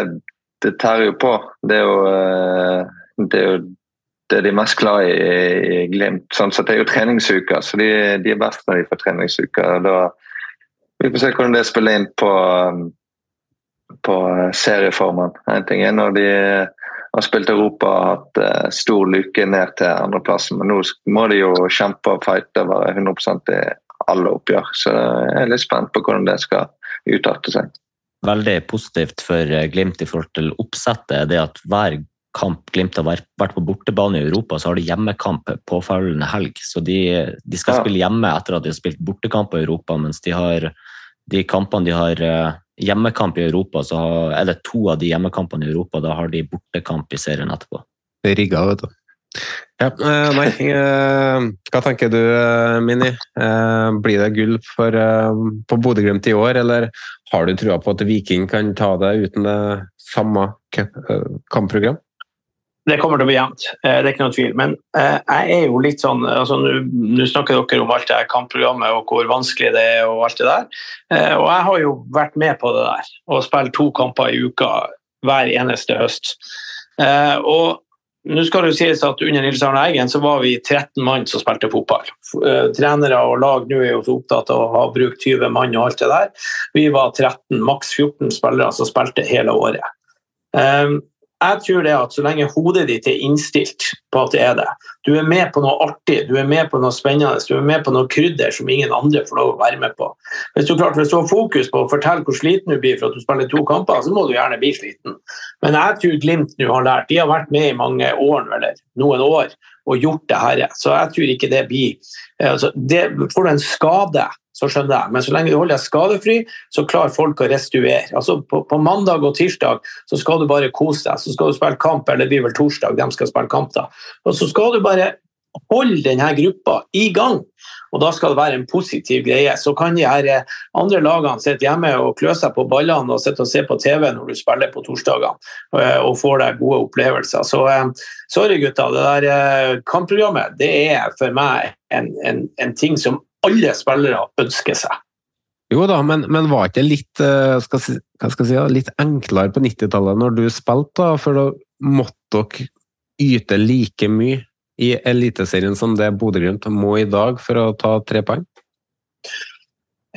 det tærer jo på. Det er jo, eh, det er jo det de mest glad i i Glimt. Sånn sett er jo treningsuker, så de, de er best når de får treningsuker. og Da, vi får se hvordan det spiller inn på, på serieformen. En ting er når de har spilt Europa og hatt uh, stor lykke ned til andreplassen, men nå må de jo kjempe og fighte og være 100 i alle oppgjør. Så jeg er litt spent på hvordan det skal utarte seg. Veldig positivt for Glimt i forhold til oppsettet er det at hver kamp Glimt har vært på bortebane i Europa, så har de hjemmekamp påfølgende helg. Så de, de skal ja. spille hjemme etter at de har spilt bortekamp i Europa, mens de har de kampene de har eh, hjemmekamp i Europa, så er det to av de hjemmekampene i Europa. Da har de bortekamp i serien etterpå. Det er rigga, vet du. Ja, eh, nei, eh, hva tenker du, Mini? Blir det gull for, på Bodø-Glimt i år, eller har du trua på at Viking kan ta det uten det samme kampprogram? Det kommer til å bli jevnt, eh, det er ikke noe tvil. Men eh, jeg er jo litt sånn altså Nå snakker dere om alt det her kampprogrammet og hvor vanskelig det er og alt det der. Eh, og jeg har jo vært med på det der og spilt to kamper i uka hver eneste høst. Og nå skal det jo sies at Under Nils Arne Eggen så var vi 13 mann som spilte fotball. Trenere og lag nå er jo så opptatt av å ha brukt 20 mann og alt det der. Vi var 13, maks 14 spillere som spilte hele året jeg tror det at så lenge hodet ditt er innstilt på at det er det, du er med på noe artig, du er med på noe spennende, du er med på noe krydder som ingen andre får lov å være med på. Hvis du, klart, hvis du har fokus på å fortelle hvor sliten du blir for at du spiller to kamper, så må du gjerne bli sliten. Men jeg tror Glimt nå har lært. De har vært med i mange år, eller noen år og gjort det her. Så jeg tror ikke det blir altså, det, Får du en skade så skjønner jeg. Men så lenge du holder deg skadefri, så klarer folk å restituere. Altså på, på, mandag og tirsdag så skal du bare kose deg. Så skal du spille kamp, eller det blir vel torsdag de skal spille kamp, da. Og så skal du bare holde denne gruppa i gang. Og da skal det være en positiv greie. Så kan de her eh, andre lagene sitte hjemme og klø seg på ballene og sitte og se på TV når du spiller på torsdagene eh, og får deg gode opplevelser. Så eh, sorry, gutter. Det der kampprogrammet det er for meg en, en, en ting som alle spillere ønsker seg. Jo da, men, men var ikke litt, eh, skal si, si, litt enklere på 90-tallet når du spilte, da? For da måtte dere yte like mye i Eliteserien som det Bodø-Glimt må i dag for å ta tre poeng?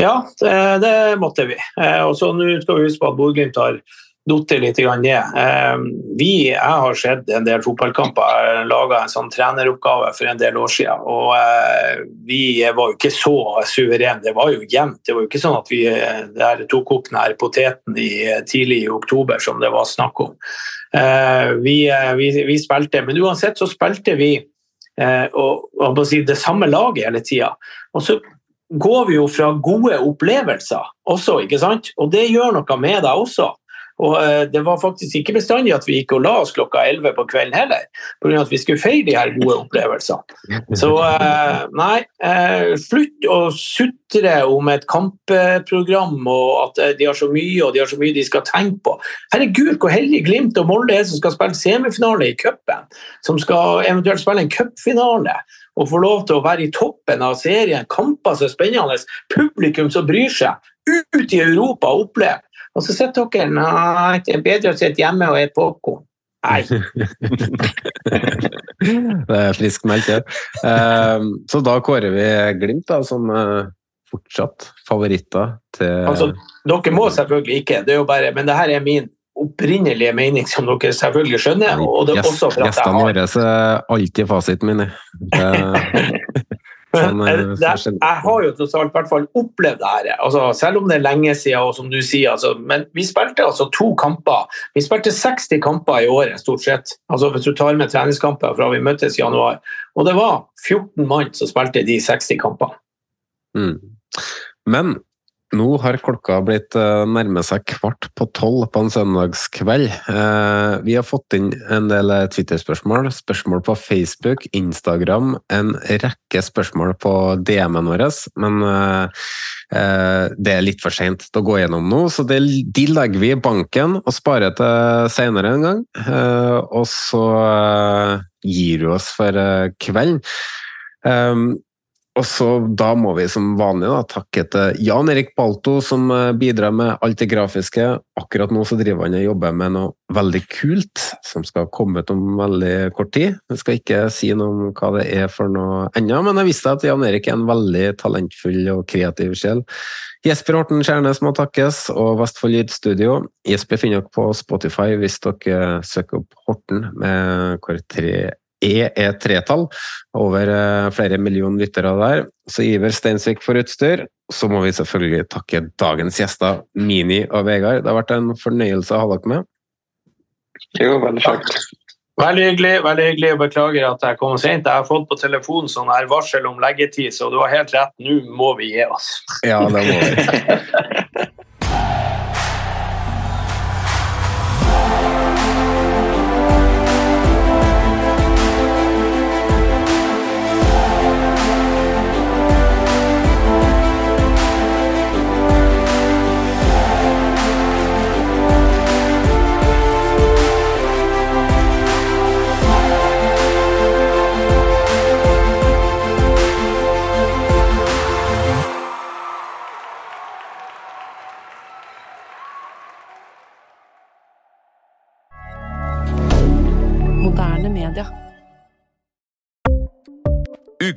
Ja, det, det måtte vi. Eh, og så Nå skal vi huske på at Bodø-Glimt har datt litt ned. Ehm, vi, jeg har sett en del fotballkamper. Jeg laga en sånn treneroppgave for en del år siden. Og eh, vi var jo ikke så suverene. Det var jo jevnt. Det var jo ikke sånn at vi eh, tok opp den poteten i, eh, tidlig i oktober, som det var snakk om. Vi, vi, vi spilte, men uansett så spilte vi og, og si, det samme laget hele tida. Og så går vi jo fra gode opplevelser også, ikke sant? Og det gjør noe med deg også. Og eh, det var faktisk ikke bestandig at vi gikk og la oss klokka 11 på kvelden heller, pga. at vi skulle feire de her gode opplevelsene. Så eh, nei, eh, slutt å sutre om et kampprogram og at de har så mye og de har så mye de skal tenke på. Herregud, hvor heldig Glimt og Molde er som skal spille semifinale i cupen, som skal eventuelt spille en cupfinale og få lov til å være i toppen av serien. Kamper som er spennende, publikum som bryr seg. Ut i Europa og oppleve. Og så sitter dere Nei, det er bedre å sitte hjemme og spise popkorn. Nei. <laughs> det er frisk melk, det. Uh, så da kårer vi Glimt da, som uh, fortsatt favoritter til Altså, dere må selvfølgelig ikke, det er jo bare, men det her er min opprinnelige mening, som dere selvfølgelig skjønner. og det er også for at Gjestene våre er alltid fasiten min. <laughs> Sånn, jeg, jeg, har jo tross alt hvert fall opplevd det her, altså, selv om det er lenge siden. og som du sier, altså, Men vi spilte altså to kamper. Vi spilte 60 kamper i året, stort sett. altså Hvis du tar med treningskamper fra vi møttes i januar. Og det var 14 mann som spilte de 60 kampene. Mm. Men nå har klokka blitt uh, nærme seg kvart på tolv på en søndagskveld. Uh, vi har fått inn en del eh, Twitter-spørsmål, spørsmål på Facebook, Instagram, en rekke spørsmål på DM-en vår, men det er litt for seint å gå gjennom nå, så det, de legger vi i banken og sparer til senere en gang. og så gir vi oss for kvelden. Og så Da må vi som vanlig da, takke til Jan Erik Balto, som eh, bidrar med alt det grafiske. Akkurat nå så driver han og jobber med noe veldig kult, som skal komme ut om veldig kort tid. Jeg skal ikke si noe om hva det er for noe ennå, men jeg visste at Jan Erik er en veldig talentfull og kreativ sjel. Jesper Horten Skjærnes må takkes, og Vestfold Lydstudio. Jesper finner dere på Spotify hvis dere søker opp Horten med hvor tre E er tretall, over eh, flere millioner lyttere der. Så Iver Steinsvik for utstyr. Så må vi selvfølgelig takke dagens gjester, Mini og Vegard. Det har vært en fornøyelse å ha dere med. Jo, veldig kjekt. Veldig hyggelig. veldig hyggelig, Beklager at jeg kom sent. Jeg har fått på telefon sånn her varsel om leggetid, så du har helt rett. Nå må vi gi oss. Ja, det må vi. <laughs>